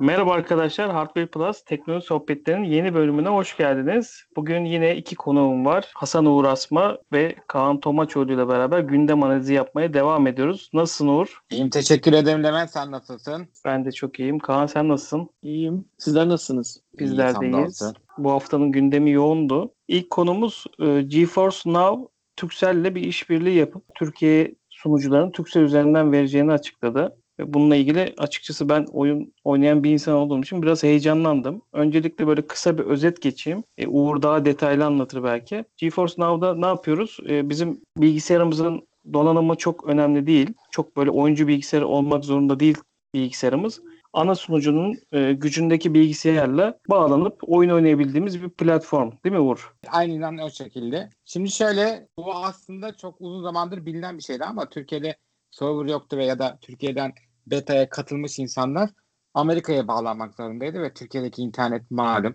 Merhaba arkadaşlar, Hardware Plus teknoloji sohbetlerinin yeni bölümüne hoş geldiniz. Bugün yine iki konuğum var. Hasan Uğur Asma ve Kaan Tomaçoğlu ile beraber gündem analizi yapmaya devam ediyoruz. Nasılsın Uğur? İyiyim, teşekkür ederim Levent. Sen nasılsın? Ben de çok iyiyim. Kaan sen nasılsın? İyiyim. Sizler nasılsınız? Bizler de iyiyiz. Bu haftanın gündemi yoğundu. İlk konumuz e, GeForce Now Turkcell'le bir işbirliği yapıp Türkiye sunucularının Turkcell üzerinden vereceğini açıkladı. Bununla ilgili açıkçası ben oyun oynayan bir insan olduğum için biraz heyecanlandım. Öncelikle böyle kısa bir özet geçeyim. E, Uğur daha detaylı anlatır belki. GeForce Now'da ne yapıyoruz? E, bizim bilgisayarımızın donanımı çok önemli değil. Çok böyle oyuncu bilgisayarı olmak zorunda değil bilgisayarımız. Ana sunucunun e, gücündeki bilgisayarla bağlanıp oyun oynayabildiğimiz bir platform. Değil mi Uğur? Aynen o şekilde. Şimdi şöyle bu aslında çok uzun zamandır bilinen bir şeydi ama Türkiye'de server yoktu ve ya da Türkiye'den beta'ya katılmış insanlar Amerika'ya bağlanmak zorundaydı ve Türkiye'deki internet malum.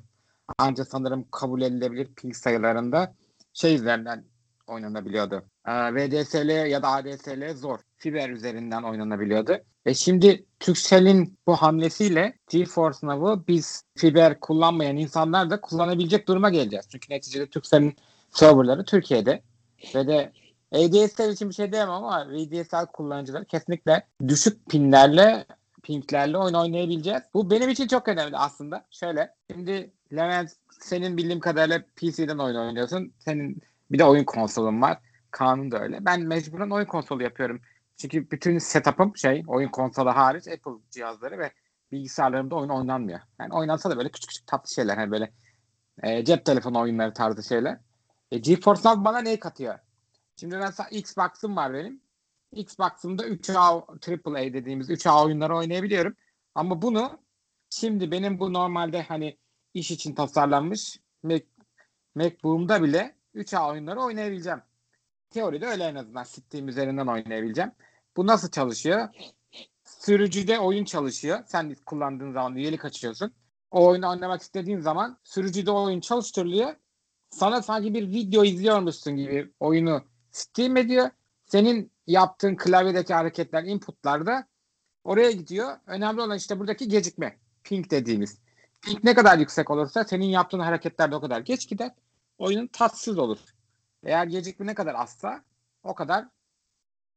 Ancak sanırım kabul edilebilir ping sayılarında şey üzerinden oynanabiliyordu. Ee, VDSL ya da ADSL zor. Fiber üzerinden oynanabiliyordu. Ve şimdi Turkcell'in bu hamlesiyle GeForce Now'ı biz fiber kullanmayan insanlar da kullanabilecek duruma geleceğiz. Çünkü neticede Turkcell'in serverları Türkiye'de ve de ADSL için bir şey diyemem ama VDSL kullanıcıları kesinlikle düşük pinlerle pinglerle oyun oynayabileceğiz. Bu benim için çok önemli aslında. Şöyle şimdi Levent senin bildiğim kadarıyla PC'den oyun oynuyorsun. Senin bir de oyun konsolun var. Kaan'ın da öyle. Ben mecburen oyun konsolu yapıyorum. Çünkü bütün setup'ım şey oyun konsolu hariç Apple cihazları ve bilgisayarlarımda oyun oynanmıyor. Yani oynansa da böyle küçük küçük tatlı şeyler. Hani böyle e, cep telefonu oyunları tarzı şeyler. E, GeForce Now bana neyi katıyor? Şimdi mesela Xbox'ım var benim. Xbox'ımda 3A AAA dediğimiz 3A oyunları oynayabiliyorum. Ama bunu şimdi benim bu normalde hani iş için tasarlanmış Mac, MacBook'umda bile 3A oyunları oynayabileceğim. Teoride öyle en azından Steam üzerinden oynayabileceğim. Bu nasıl çalışıyor? Sürücüde oyun çalışıyor. Sen kullandığın zaman üyelik açıyorsun. O oyunu oynamak istediğin zaman sürücüde oyun çalıştırılıyor. Sana sanki bir video izliyormuşsun gibi oyunu Steam ediyor. Senin yaptığın klavyedeki hareketler, inputlar da oraya gidiyor. Önemli olan işte buradaki gecikme. Ping dediğimiz. Ping ne kadar yüksek olursa senin yaptığın hareketler de o kadar geç gider. Oyunun tatsız olur. Eğer gecikme ne kadar azsa o kadar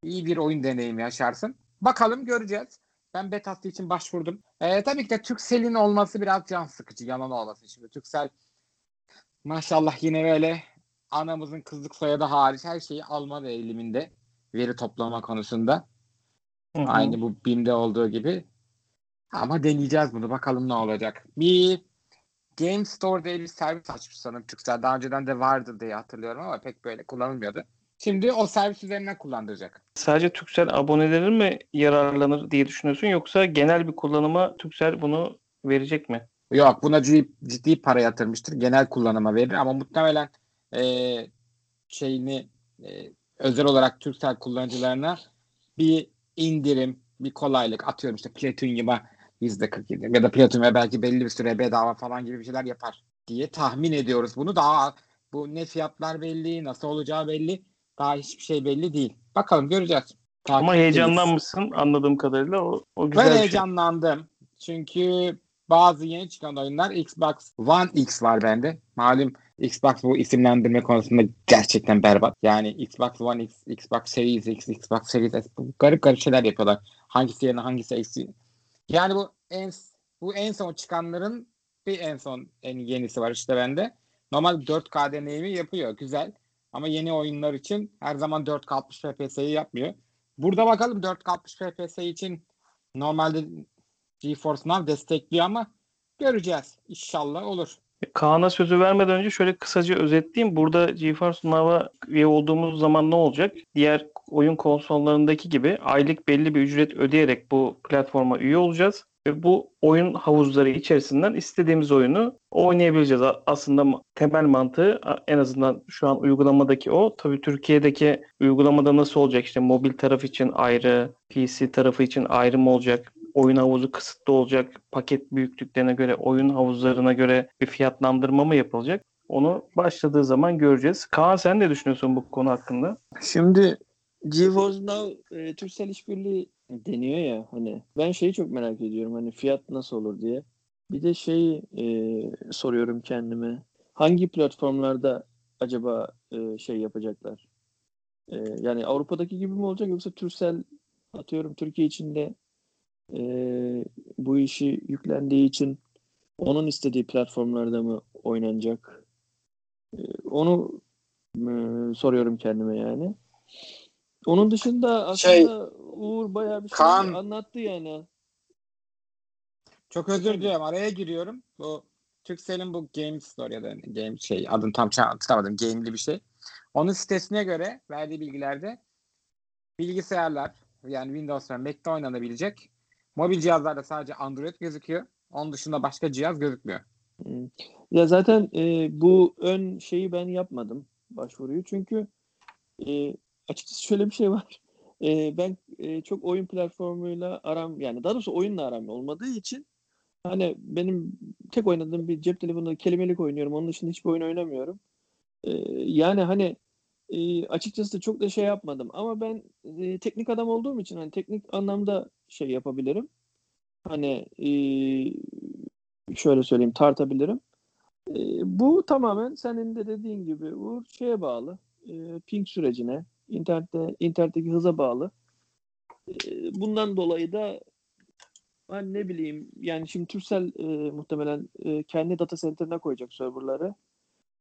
iyi bir oyun deneyimi yaşarsın. Bakalım göreceğiz. Ben betası için başvurdum. Ee, tabii ki de Turkcell'in olması biraz can sıkıcı. Yalan olması. Şimdi Turkcell maşallah yine böyle anamızın kızlık soyadı hariç her şeyi alma eğiliminde veri toplama konusunda. Hı hı. Aynı bu BİM'de olduğu gibi. Ama deneyeceğiz bunu. Bakalım ne olacak. Bir Game Store diye bir servis açmış sanırım Turkcell. Daha önceden de vardı diye hatırlıyorum ama pek böyle kullanılmıyordu. Şimdi o servis üzerinden kullandıracak. Sadece Turkcell aboneleri mi yararlanır diye düşünüyorsun yoksa genel bir kullanıma Turkcell bunu verecek mi? Yok buna ciddi, ciddi para yatırmıştır. Genel kullanıma verir ama muhtemelen e, şeyini e, özel olarak Turkcell kullanıcılarına bir indirim, bir kolaylık atıyorum işte Platinum'a %47 ya da Platinum'a belki belli bir süre bedava falan gibi bir şeyler yapar diye tahmin ediyoruz. Bunu daha bu ne fiyatlar belli, nasıl olacağı belli. Daha hiçbir şey belli değil. Bakalım göreceğiz. Ama Takipteyiz. heyecanlanmışsın anladığım kadarıyla o, o güzel Ben şey. heyecanlandım. Çünkü bazı yeni çıkan oyunlar Xbox One X var bende. Malum Xbox bu isimlendirme konusunda gerçekten berbat. Yani Xbox One X, Xbox Series X, Xbox Series S garip garip şeyler yapıyorlar. Hangisi yerine hangisi eksi. Yani bu en bu en son çıkanların bir en son en yenisi var işte bende. Normal 4K deneyimi yapıyor. Güzel. Ama yeni oyunlar için her zaman 4K 60 FPS'yi yapmıyor. Burada bakalım 4K 60 FPS için normalde GeForce Now destekliyor ama göreceğiz. İnşallah olur. Kaan'a sözü vermeden önce şöyle kısaca özetleyeyim. Burada GeForce Now'a üye olduğumuz zaman ne olacak? Diğer oyun konsollarındaki gibi aylık belli bir ücret ödeyerek bu platforma üye olacağız. Ve bu oyun havuzları içerisinden istediğimiz oyunu oynayabileceğiz. Aslında temel mantığı en azından şu an uygulamadaki o. Tabii Türkiye'deki uygulamada nasıl olacak? İşte mobil taraf için ayrı, PC tarafı için ayrı mı olacak? Oyun havuzu kısıtlı olacak. Paket büyüklüklerine göre, oyun havuzlarına göre bir fiyatlandırma mı yapılacak? Onu başladığı zaman göreceğiz. Kaan sen ne düşünüyorsun bu konu hakkında? Şimdi GeForce Now e, Turkcell işbirliği deniyor ya hani ben şeyi çok merak ediyorum hani fiyat nasıl olur diye. Bir de şeyi e, soruyorum kendime. Hangi platformlarda acaba e, şey yapacaklar? E, yani Avrupa'daki gibi mi olacak yoksa Turkcell atıyorum Türkiye içinde e, bu işi yüklendiği için onun istediği platformlarda mı oynanacak? E, onu e, soruyorum kendime yani. Onun dışında aslında Şey, Uğur bayağı bir şey Kaan- anlattı yani. Çok özür diliyorum. Araya giriyorum. Bu Turkcell'in bu Game Store ya da Game şey adını tam hatırlamadım. Game'li bir şey. Onun sitesine göre verdiği bilgilerde bilgisayarlar yani Windows ve Mac'te oynanabilecek. Mobil cihazlarda sadece Android gözüküyor. Onun dışında başka cihaz gözükmüyor. Hmm. Ya zaten e, bu ön şeyi ben yapmadım başvuruyu çünkü e, açıkçası şöyle bir şey var. E, ben e, çok oyun platformuyla aram yani daha doğrusu oyunla aram olmadığı için hani benim tek oynadığım bir cep telefonunda kelimelik oynuyorum. Onun dışında hiçbir oyun oynamıyorum. E, yani hani e, açıkçası çok da şey yapmadım ama ben e, teknik adam olduğum için hani teknik anlamda şey yapabilirim. Hani e, şöyle söyleyeyim tartabilirim. E, bu tamamen senin de dediğin gibi Uğur şeye bağlı. E, ping sürecine, internette internetteki hıza bağlı. E, bundan dolayı da ben ne bileyim yani şimdi Turkcell e, muhtemelen e, kendi data center'ına koyacak serverları.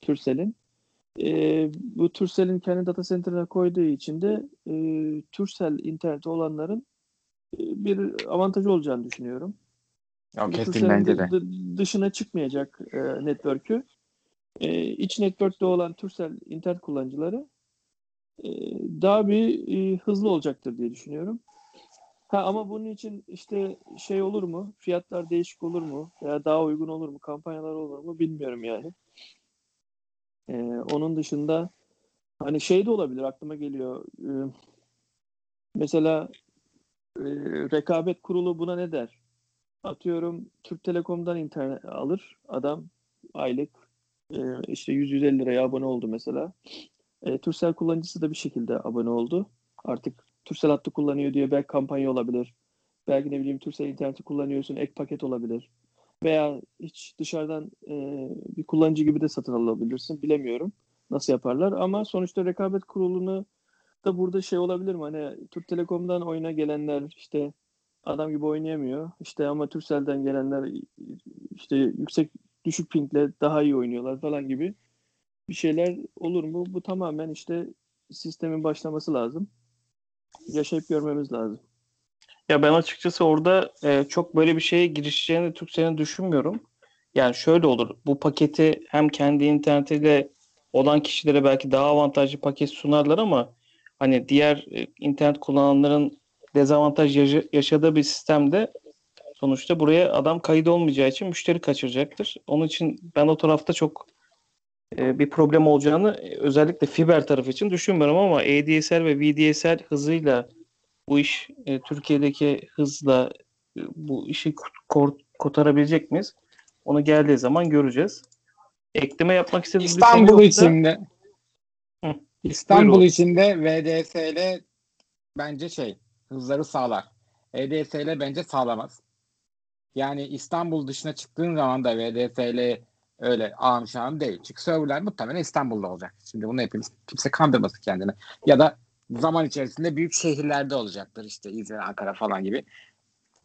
Turkcell'in. E, bu Turkcell'in kendi data center'ına koyduğu için de e, Turkcell interneti olanların e, bir avantajı olacağını düşünüyorum. Çünkü kesin bence de. dışına çıkmayacak e, network'ü. E, iç network'te olan Turkcell internet kullanıcıları e, daha bir e, hızlı olacaktır diye düşünüyorum. Ha ama bunun için işte şey olur mu? Fiyatlar değişik olur mu? Veya daha uygun olur mu? Kampanyalar olur mu? Bilmiyorum yani. E, onun dışında hani şey de olabilir aklıma geliyor. E, mesela e, rekabet kurulu buna ne der? Atıyorum Türk Telekom'dan internet alır adam aylık e, işte 100-150 liraya abone oldu mesela. E, Turkcell kullanıcısı da bir şekilde abone oldu. Artık Turkcell hattı kullanıyor diye belki kampanya olabilir. Belki ne bileyim Turkcell interneti kullanıyorsun ek paket olabilir. Veya hiç dışarıdan e, bir kullanıcı gibi de satın alabilirsin. Bilemiyorum nasıl yaparlar ama sonuçta rekabet kurulunu da burada şey olabilir mi? Hani Türk Telekom'dan oyuna gelenler işte adam gibi oynayamıyor. İşte ama Turkcell'den gelenler işte yüksek düşük pingle daha iyi oynuyorlar falan gibi bir şeyler olur mu? Bu tamamen işte sistemin başlaması lazım. Yaşayıp görmemiz lazım. Ya ben açıkçası orada e, çok böyle bir şeye girişeceğini Turkcell'in düşünmüyorum. Yani şöyle olur. Bu paketi hem kendi internetiyle olan kişilere belki daha avantajlı paket sunarlar ama hani diğer e, internet kullananların dezavantaj yaşa- yaşadığı bir sistemde sonuçta buraya adam kayıt olmayacağı için müşteri kaçıracaktır. Onun için ben o tarafta çok e, bir problem olacağını e, özellikle fiber tarafı için düşünmüyorum ama ADSL ve VDSL hızıyla bu iş e, Türkiye'deki hızla e, bu işi kotarabilecek miyiz? Onu geldiği zaman göreceğiz. Ekleme yapmak istediğiniz bir konu İstanbul yoksa içinde Hı. İstanbul Buyur. içinde VDSL bence şey hızları sağlar. EDSL bence sağlamaz. Yani İstanbul dışına çıktığın zaman da VDSL öyle ağım şahım değil. Çünkü serverler muhtemelen İstanbul'da olacak. Şimdi bunu hepimiz kimse kandırmasın kendini. Ya da zaman içerisinde büyük şehirlerde olacaktır. İşte İzmir, Ankara falan gibi.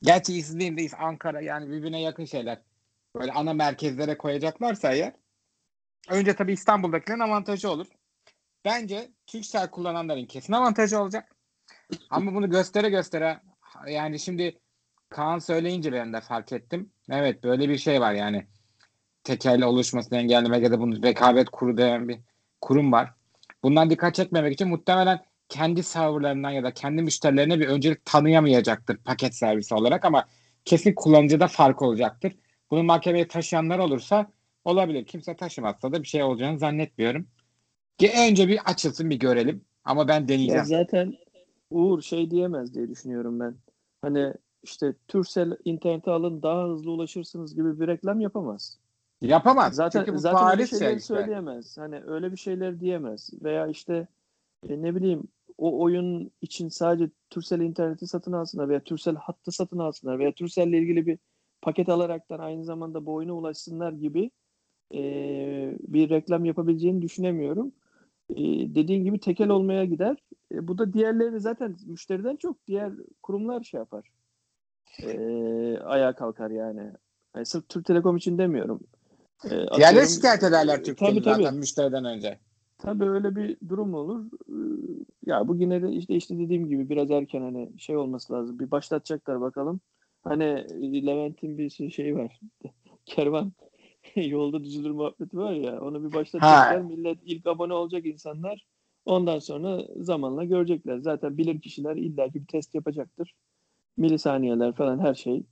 Gerçi İzmir değil Ankara yani birbirine yakın şeyler. Böyle ana merkezlere koyacaklarsa eğer önce tabii İstanbul'dakilerin avantajı olur. Bence Turkcell kullananların kesin avantajı olacak. Ama bunu göstere göstere yani şimdi Kaan söyleyince ben de fark ettim. Evet böyle bir şey var yani. Tekerle oluşmasını engellemek ya da bunun rekabet kuru denen bir kurum var. Bundan dikkat çekmemek için muhtemelen kendi serverlarından ya da kendi müşterilerine bir öncelik tanıyamayacaktır paket servisi olarak ama kesin kullanıcıda fark olacaktır. Bunu mahkemeye taşıyanlar olursa olabilir. Kimse taşımazsa da bir şey olacağını zannetmiyorum. Önce bir açılsın bir görelim. Ama ben Ya deneyeceğim. zaten Uğur şey diyemez diye düşünüyorum ben. Hani işte Turkcell internete alın daha hızlı ulaşırsınız gibi bir reklam yapamaz. Yapamaz. Zaten Çünkü bu zaten öyle bariz şeyler şey işte. söyleyemez. Hani öyle bir şeyler diyemez veya işte e, ne bileyim o oyun için sadece Turkcell interneti satın alsınlar veya Turkcell hattı satın alsınlar veya Turkcell ile ilgili bir paket alaraktan aynı zamanda bu oyuna ulaşsınlar gibi e, bir reklam yapabileceğini düşünemiyorum. E, dediğin gibi tekel olmaya gider. E, bu da diğerleri zaten müşteriden çok diğer kurumlar şey yapar. E, ayağa kalkar yani. yani. Sırf Türk Telekom için demiyorum. E, Diğerleri şikayet ederler Türkiye'yi Tabii, tabii. müşteriden önce. Tabii öyle bir durum olur. Ee, Ya bu yine de işte işte dediğim gibi biraz erken hani şey olması lazım. Bir başlatacaklar bakalım. Hani e, Levent'in bir şey- şeyi var. Kervan yolda düzülür muhabbeti var ya. Onu bir başlatacaklar. Ha. Millet ilk abone olacak insanlar. Ondan sonra zamanla görecekler. Zaten bilir kişiler illaki bir test yapacaktır. Milisaniyeler falan her şey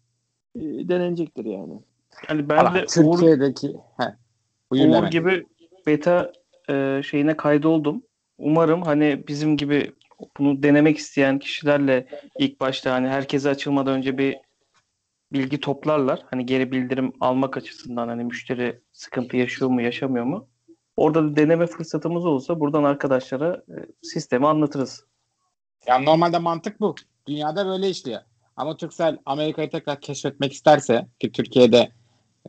e, denenecektir yani. Yani ben Ama de Uğur, Türkiye'deki he. Buyur Uğur gibi beta e, şeyine kaydoldum. Umarım hani bizim gibi bunu denemek isteyen kişilerle ilk başta hani herkese açılmadan önce bir bilgi toplarlar. Hani geri bildirim almak açısından hani müşteri sıkıntı yaşıyor mu yaşamıyor mu? Orada da deneme fırsatımız olsa buradan arkadaşlara e, sistemi anlatırız. Yani normalde mantık bu. Dünyada böyle işliyor. Ama Turkcell Amerika'yı tekrar keşfetmek isterse ki Türkiye'de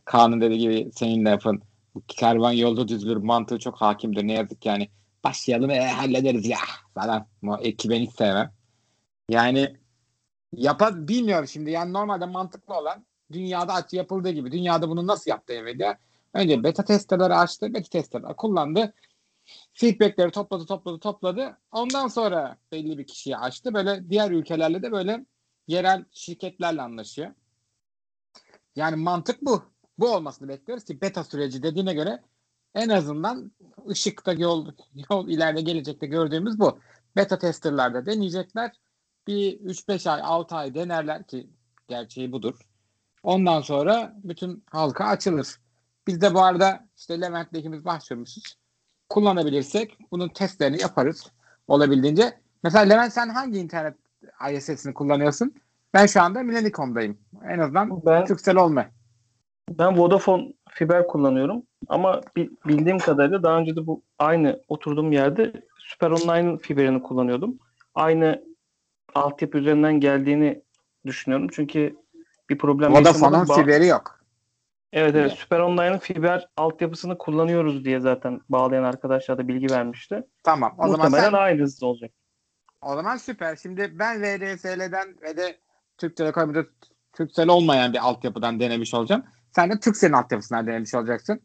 Kaan'ın dediği gibi senin lafın kervan yolda düzülür mantığı çok hakimdir. Ne yazık ki yani başlayalım e, hallederiz ya falan. O eki ben hiç sevmem. Yani yapa bilmiyorum şimdi yani normalde mantıklı olan dünyada aç yapıldığı gibi. Dünyada bunu nasıl yaptı Nvidia? Önce beta testleri açtı. Beta testleri kullandı. Feedbackleri topladı topladı topladı. Ondan sonra belli bir kişiye açtı. Böyle diğer ülkelerle de böyle yerel şirketlerle anlaşıyor. Yani mantık bu. Bu olmasını bekliyoruz ki beta süreci dediğine göre en azından ışıkta yol, yol ileride gelecekte gördüğümüz bu. Beta testerlerde deneyecekler. Bir 3-5 ay 6 ay denerler ki gerçeği budur. Ondan sonra bütün halka açılır. Biz de bu arada işte Levent'le ikimiz başvurmuşuz. Kullanabilirsek bunun testlerini yaparız olabildiğince. Mesela Levent sen hangi internet ISS'ini kullanıyorsun? Ben şu anda Millennium'dayım. En azından Ben Turkcell olma. Ben Vodafone fiber kullanıyorum ama bi- bildiğim kadarıyla daha önce de bu aynı oturduğum yerde Süper Online'ın fiberini kullanıyordum. Aynı altyapı üzerinden geldiğini düşünüyorum. Çünkü bir problem Vodafone'un fiberi yok. Evet evet. Süper Online'ın fiber altyapısını kullanıyoruz diye zaten bağlayan arkadaşlar da bilgi vermişti. Tamam. O zaman Muhtemelen sen, aynı hızda olacak. o zaman süper. Şimdi ben VDSL'den ve de Türk Telekom'da Turkcell olmayan bir altyapıdan denemiş olacağım. Sen de Turkcell'in altyapısından denemiş olacaksın.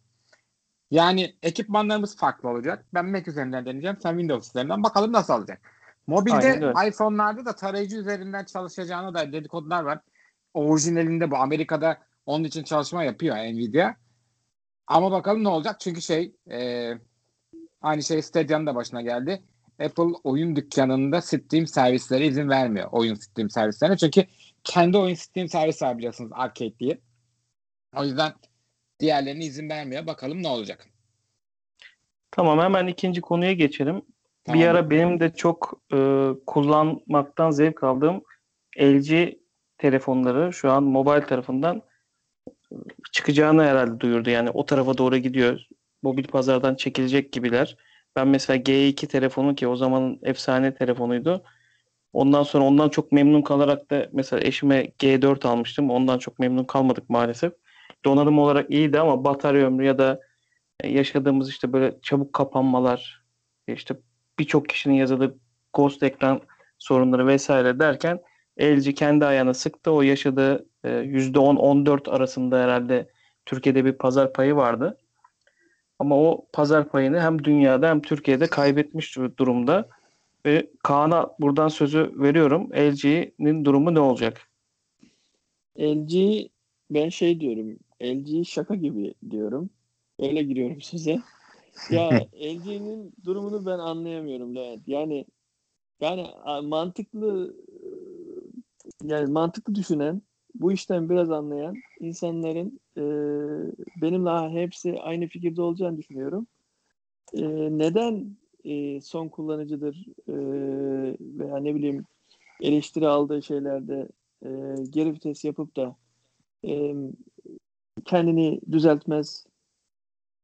Yani ekipmanlarımız farklı olacak. Ben Mac üzerinden deneyeceğim. Sen Windows üzerinden. Bakalım nasıl olacak. Mobilde iPhone'larda da tarayıcı üzerinden çalışacağına dair dedikodular var. Orijinalinde bu. Amerika'da onun için çalışma yapıyor Nvidia. Ama bakalım ne olacak. Çünkü şey e, aynı şey Stadia'nın da başına geldi. Apple oyun dükkanında Steam servisleri izin vermiyor. Oyun Steam servislerine. Çünkü kendi oyun Steam servisi biliyorsunuz Arcade diye. O yüzden diğerlerine izin vermiyor. Bakalım ne olacak. Tamam hemen ikinci konuya geçelim. Tamam. Bir ara benim de çok e, kullanmaktan zevk aldığım LG telefonları şu an mobile tarafından çıkacağını herhalde duyurdu. Yani o tarafa doğru gidiyor. Mobil pazardan çekilecek gibiler. Ben mesela G2 telefonu ki o zamanın efsane telefonuydu. Ondan sonra ondan çok memnun kalarak da mesela eşime G4 almıştım. Ondan çok memnun kalmadık maalesef. Donanım olarak iyiydi ama batarya ömrü ya da e, yaşadığımız işte böyle çabuk kapanmalar, işte birçok kişinin yazdığı ghost ekran sorunları vesaire derken LG kendi ayağına sıktı. O yaşadığı e, %10-14 arasında herhalde Türkiye'de bir pazar payı vardı. Ama o pazar payını hem dünyada hem Türkiye'de kaybetmiş durumda. Ve Kaan'a buradan sözü veriyorum. LG'nin durumu ne olacak? LG ben şey diyorum. LG şaka gibi diyorum. Öyle giriyorum size. Ya LG'nin durumunu ben anlayamıyorum Levent. Yani yani mantıklı yani mantıklı düşünen bu işten biraz anlayan insanların e, benimle hepsi aynı fikirde olacağını düşünüyorum. E, neden e, son kullanıcıdır e, veya ne bileyim eleştiri aldığı şeylerde e, geri vites yapıp da e, kendini düzeltmez.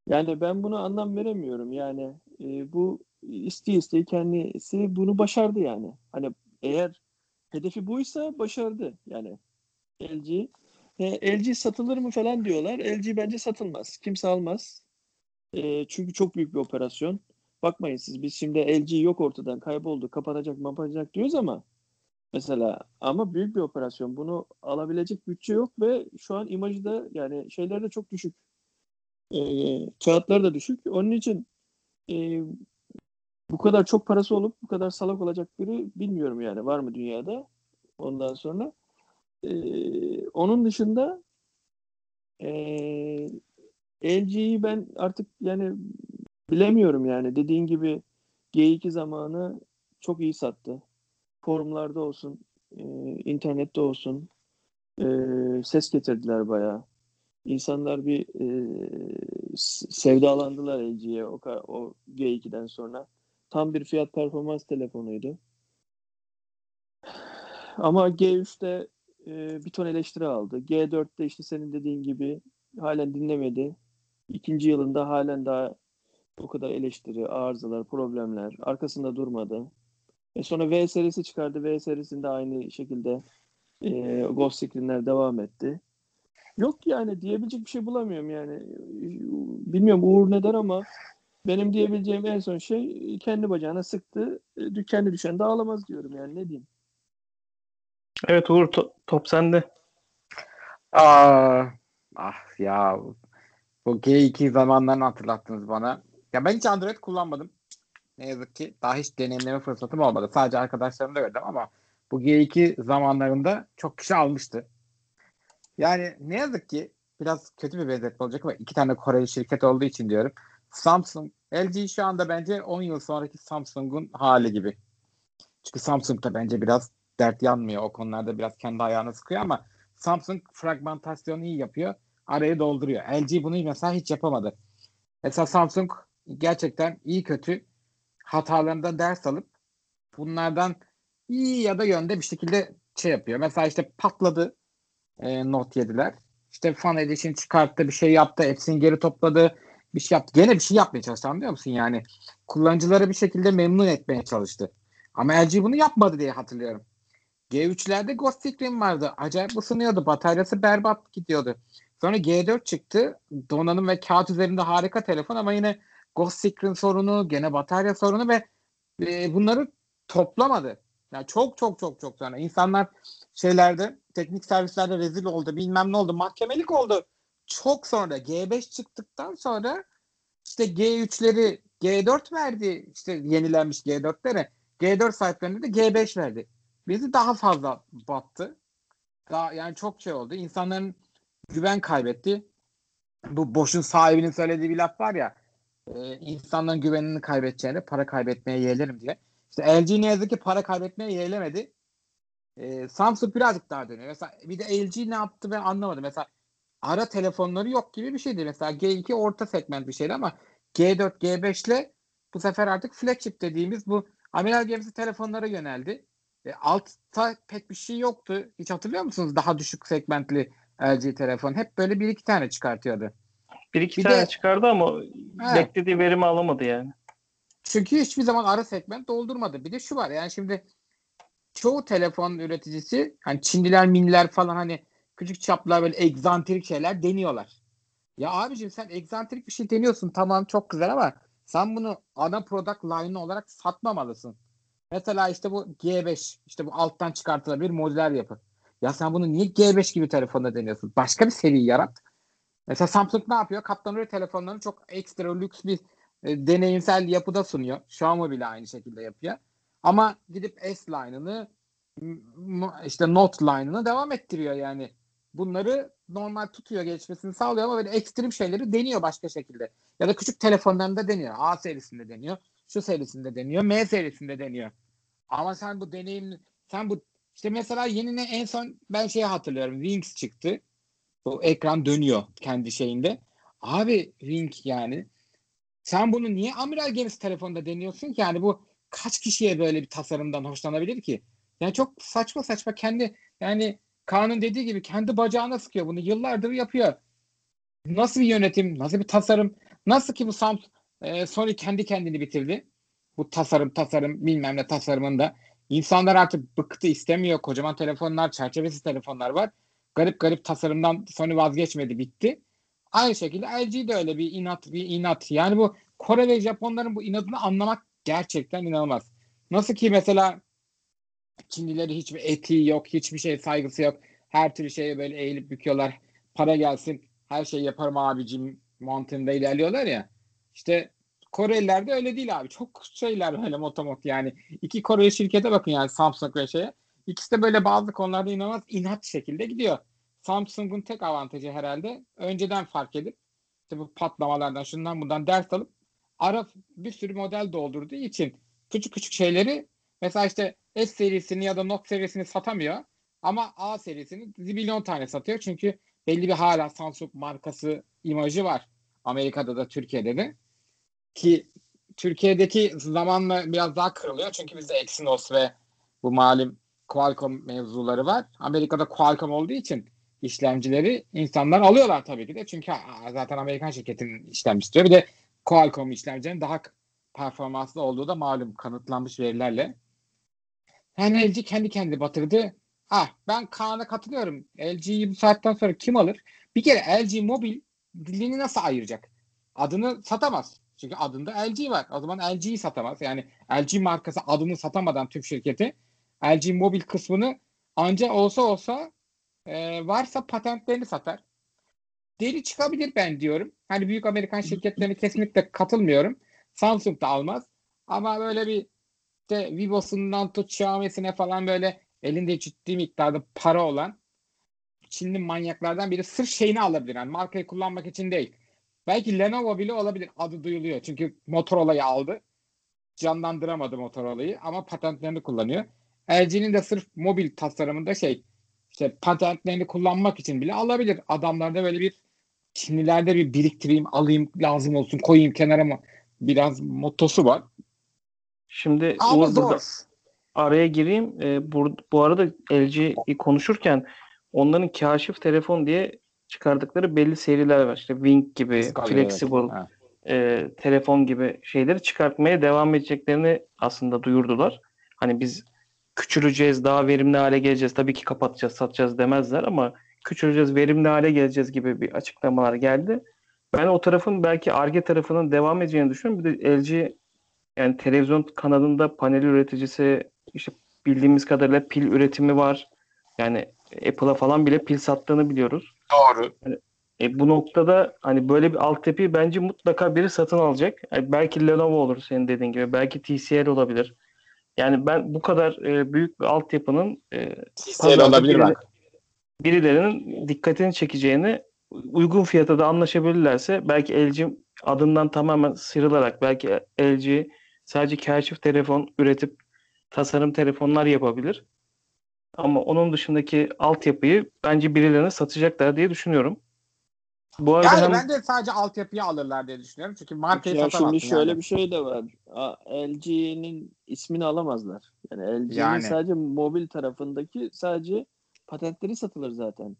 Yani ben bunu anlam veremiyorum. Yani e, bu isteye isteye kendisi bunu başardı yani. Hani eğer hedefi buysa başardı yani LG. E, LG satılır mı falan diyorlar. LG bence satılmaz. Kimse almaz. E, çünkü çok büyük bir operasyon. Bakmayın siz biz şimdi LG yok ortadan kayboldu kapanacak mapanacak diyoruz ama mesela ama büyük bir operasyon. Bunu alabilecek bütçe yok ve şu an imajı da yani şeyler de çok düşük. E, kağıtlar da düşük. Onun için e, bu kadar çok parası olup bu kadar salak olacak biri bilmiyorum yani var mı dünyada ondan sonra. E, onun dışında e, LG'yi ben artık yani bilemiyorum yani dediğin gibi G2 zamanı çok iyi sattı. Forumlarda olsun, e, internette olsun e, ses getirdiler bayağı. İnsanlar bir e, sevdalandılar LG'ye o, o G2'den sonra. Tam bir fiyat performans telefonuydu. Ama G3'te e, bir ton eleştiri aldı. G4'te işte senin dediğin gibi halen dinlemedi. İkinci yılında halen daha o kadar eleştiri, arızalar, problemler arkasında durmadı. E sonra V serisi çıkardı. V serisinde aynı şekilde e, Ghost Screen'ler devam etti. Yok yani diyebilecek bir şey bulamıyorum yani. Bilmiyorum Uğur ne der ama benim diyebileceğim en son şey kendi bacağına sıktı. E, kendi düşen de ağlamaz diyorum yani ne diyeyim. Evet Uğur to- top sende. Aa, ah ya bu G2 zamanlarını hatırlattınız bana. Ya ben hiç Android kullanmadım. Ne yazık ki daha hiç deneyimleme fırsatım olmadı. Sadece arkadaşlarımda gördüm ama bu G2 zamanlarında çok kişi almıştı. Yani ne yazık ki biraz kötü bir benzetme olacak ama iki tane Koreli şirket olduğu için diyorum. Samsung, LG şu anda bence 10 yıl sonraki Samsung'un hali gibi. Çünkü Samsung da bence biraz dert yanmıyor. O konularda biraz kendi ayağını sıkıyor ama Samsung fragmentasyonu iyi yapıyor. Arayı dolduruyor. LG bunu mesela hiç yapamadı. Mesela Samsung gerçekten iyi kötü hatalarından ders alıp bunlardan iyi ya da yönde bir şekilde şey yapıyor. Mesela işte patladı e, Note 7'ler. İşte Fan Edition çıkarttı, bir şey yaptı, hepsini geri topladı, bir şey yaptı. Gene bir şey yapmaya çalıştı anlıyor musun yani? Kullanıcıları bir şekilde memnun etmeye çalıştı. Ama LG bunu yapmadı diye hatırlıyorum. G3'lerde Ghost Screen vardı. Acayip ısınıyordu. Bataryası berbat gidiyordu. Sonra G4 çıktı. Donanım ve kağıt üzerinde harika telefon ama yine Ghost Screen sorunu, gene batarya sorunu ve e, bunları toplamadı. Yani çok çok çok çok sonra insanlar şeylerde teknik servislerde rezil oldu bilmem ne oldu mahkemelik oldu. Çok sonra G5 çıktıktan sonra işte G3'leri G4 verdi işte yenilenmiş G4'lere. G4 sahiplerine de G5 verdi. Bizi daha fazla battı. Daha, yani çok şey oldu. İnsanların güven kaybetti. Bu boşun sahibinin söylediği bir laf var ya e, insanların güvenini kaybedeceğine para kaybetmeye yeğlerim diye. İşte LG ne yazık ki para kaybetmeye yeğlemedi. E, Samsung birazcık daha dönüyor. Mesela bir de LG ne yaptı ben anlamadım. Mesela ara telefonları yok gibi bir şeydi. Mesela G2 orta segment bir şeydi ama G4, G5 ile bu sefer artık flagship dediğimiz bu amiral gemisi telefonlara yöneldi. E, altta pek bir şey yoktu. Hiç hatırlıyor musunuz? Daha düşük segmentli LG telefon. Hep böyle bir iki tane çıkartıyordu. Bir iki Bir tane de- çıkardı ama He. beklediği verimi alamadı yani. Çünkü hiçbir zaman ara segment doldurmadı. Bir de şu var yani şimdi çoğu telefon üreticisi hani Çinliler, Minliler falan hani küçük çaplar böyle egzantrik şeyler deniyorlar. Ya abicim sen egzantrik bir şey deniyorsun tamam çok güzel ama sen bunu ana product line olarak satmamalısın. Mesela işte bu G5 işte bu alttan çıkartılabilir modüler yapı. Ya sen bunu niye G5 gibi telefonda deniyorsun? Başka bir seri yarat. Mesela Samsung ne yapıyor? Katlanır telefonlarını çok ekstra lüks bir e, deneyimsel yapıda sunuyor. Xiaomi bile aynı şekilde yapıyor. Ama gidip S line'ını işte Note line'ını devam ettiriyor yani. Bunları normal tutuyor geçmesini sağlıyor ama böyle ekstrem şeyleri deniyor başka şekilde. Ya da küçük telefonlarında deniyor. A serisinde deniyor. Şu serisinde deniyor. M serisinde deniyor. Ama sen bu deneyim sen bu işte mesela yeni ne en son ben şeyi hatırlıyorum. Wings çıktı. Bu ekran dönüyor kendi şeyinde. Abi Wing yani sen bunu niye amiral gemisi telefonda deniyorsun ki? Yani bu kaç kişiye böyle bir tasarımdan hoşlanabilir ki? Yani çok saçma saçma kendi yani Kaan'ın dediği gibi kendi bacağına sıkıyor bunu. Yıllardır yapıyor. Nasıl bir yönetim, nasıl bir tasarım, nasıl ki bu Samsung e, Sony kendi kendini bitirdi. Bu tasarım tasarım bilmem ne tasarımında. İnsanlar artık bıktı istemiyor. Kocaman telefonlar, çerçevesiz telefonlar var. Garip garip tasarımdan Sony vazgeçmedi bitti. Aynı şekilde LG de öyle bir inat bir inat. Yani bu Kore ve Japonların bu inadını anlamak gerçekten inanılmaz. Nasıl ki mesela Çinlileri hiçbir etiği yok, hiçbir şey saygısı yok. Her türlü şeye böyle eğilip büküyorlar. Para gelsin, her şeyi yaparım abicim mantığında ilerliyorlar ya. İşte Koreliler de öyle değil abi. Çok şeyler böyle motomot yani. İki Koreli şirkete bakın yani Samsung ve şeye. İkisi de böyle bazı konularda inanılmaz inat şekilde gidiyor. Samsung'un tek avantajı herhalde önceden fark edip işte bu patlamalardan şundan bundan ders alıp ara bir sürü model doldurduğu için küçük küçük şeyleri mesela işte S serisini ya da Note serisini satamıyor ama A serisini zibilyon tane satıyor çünkü belli bir hala Samsung markası imajı var. Amerika'da da Türkiye'de de ki Türkiye'deki zamanla biraz daha kırılıyor çünkü bizde Exynos ve bu malum Qualcomm mevzuları var. Amerika'da Qualcomm olduğu için işlemcileri insanlar alıyorlar tabii ki de. Çünkü zaten Amerikan şirketinin işlemcisi istiyor. Bir de Qualcomm işlemcilerin daha performanslı olduğu da malum kanıtlanmış verilerle. Yani LG kendi kendi batırdı. Ah ben Kaan'a katılıyorum. LG'yi bu saatten sonra kim alır? Bir kere LG Mobil dilini nasıl ayıracak? Adını satamaz. Çünkü adında LG var. O zaman LG'yi satamaz. Yani LG markası adını satamadan tüm şirketi LG Mobil kısmını anca olsa olsa e, varsa patentlerini satar. Deli çıkabilir ben diyorum. Hani büyük Amerikan şirketlerine kesinlikle katılmıyorum. Samsung da almaz. Ama böyle bir işte Vivo'sundan tut Xiaomi'sine falan böyle elinde ciddi miktarda para olan Çinli manyaklardan biri sırf şeyini alabilir. Yani markayı kullanmak için değil. Belki Lenovo bile olabilir. Adı duyuluyor. Çünkü Motorola'yı aldı. Canlandıramadı Motorola'yı ama patentlerini kullanıyor. LG'nin de sırf mobil tasarımında şey işte patentlerini kullanmak için bile alabilir. Adamlarda böyle bir Çinlilerde bir biriktireyim, alayım, lazım olsun, koyayım kenara mı biraz motosu var. Şimdi Uğur zor. burada araya gireyim. Ee, bu, bu arada LG konuşurken onların kaşif telefon diye çıkardıkları belli seriler var. İşte Wing gibi, alıyor, Flexible evet. Ha. e, telefon gibi şeyleri çıkartmaya devam edeceklerini aslında duyurdular. Hani biz küçüleceğiz, daha verimli hale geleceğiz. Tabii ki kapatacağız, satacağız demezler ama küçüleceğiz, verimli hale geleceğiz gibi bir açıklamalar geldi. Ben o tarafın belki Arge tarafının devam edeceğini düşünüyorum. Bir de LG yani televizyon kanalında panel üreticisi işte bildiğimiz kadarıyla pil üretimi var. Yani Apple'a falan bile pil sattığını biliyoruz. Doğru. E, bu noktada hani böyle bir altyapıyı bence mutlaka biri satın alacak. Yani belki Lenovo olur senin dediğin gibi. Belki TCL olabilir. Yani ben bu kadar e, büyük bir altyapının e, olabilir biri- bak. birilerinin dikkatini çekeceğini uygun fiyata da anlaşabilirlerse belki LG adından tamamen sıyrılarak belki LG sadece kaşif telefon üretip tasarım telefonlar yapabilir. Ama onun dışındaki altyapıyı bence birilerine satacaklar diye düşünüyorum. Bu arada Yani hem- ben de sadece altyapıyı alırlar diye düşünüyorum. Çünkü markayı ya satamazsın şimdi şöyle yani. bir şey de var. LG'nin ismini alamazlar. Yani LG'nin Yani. sadece mobil tarafındaki sadece patentleri satılır zaten.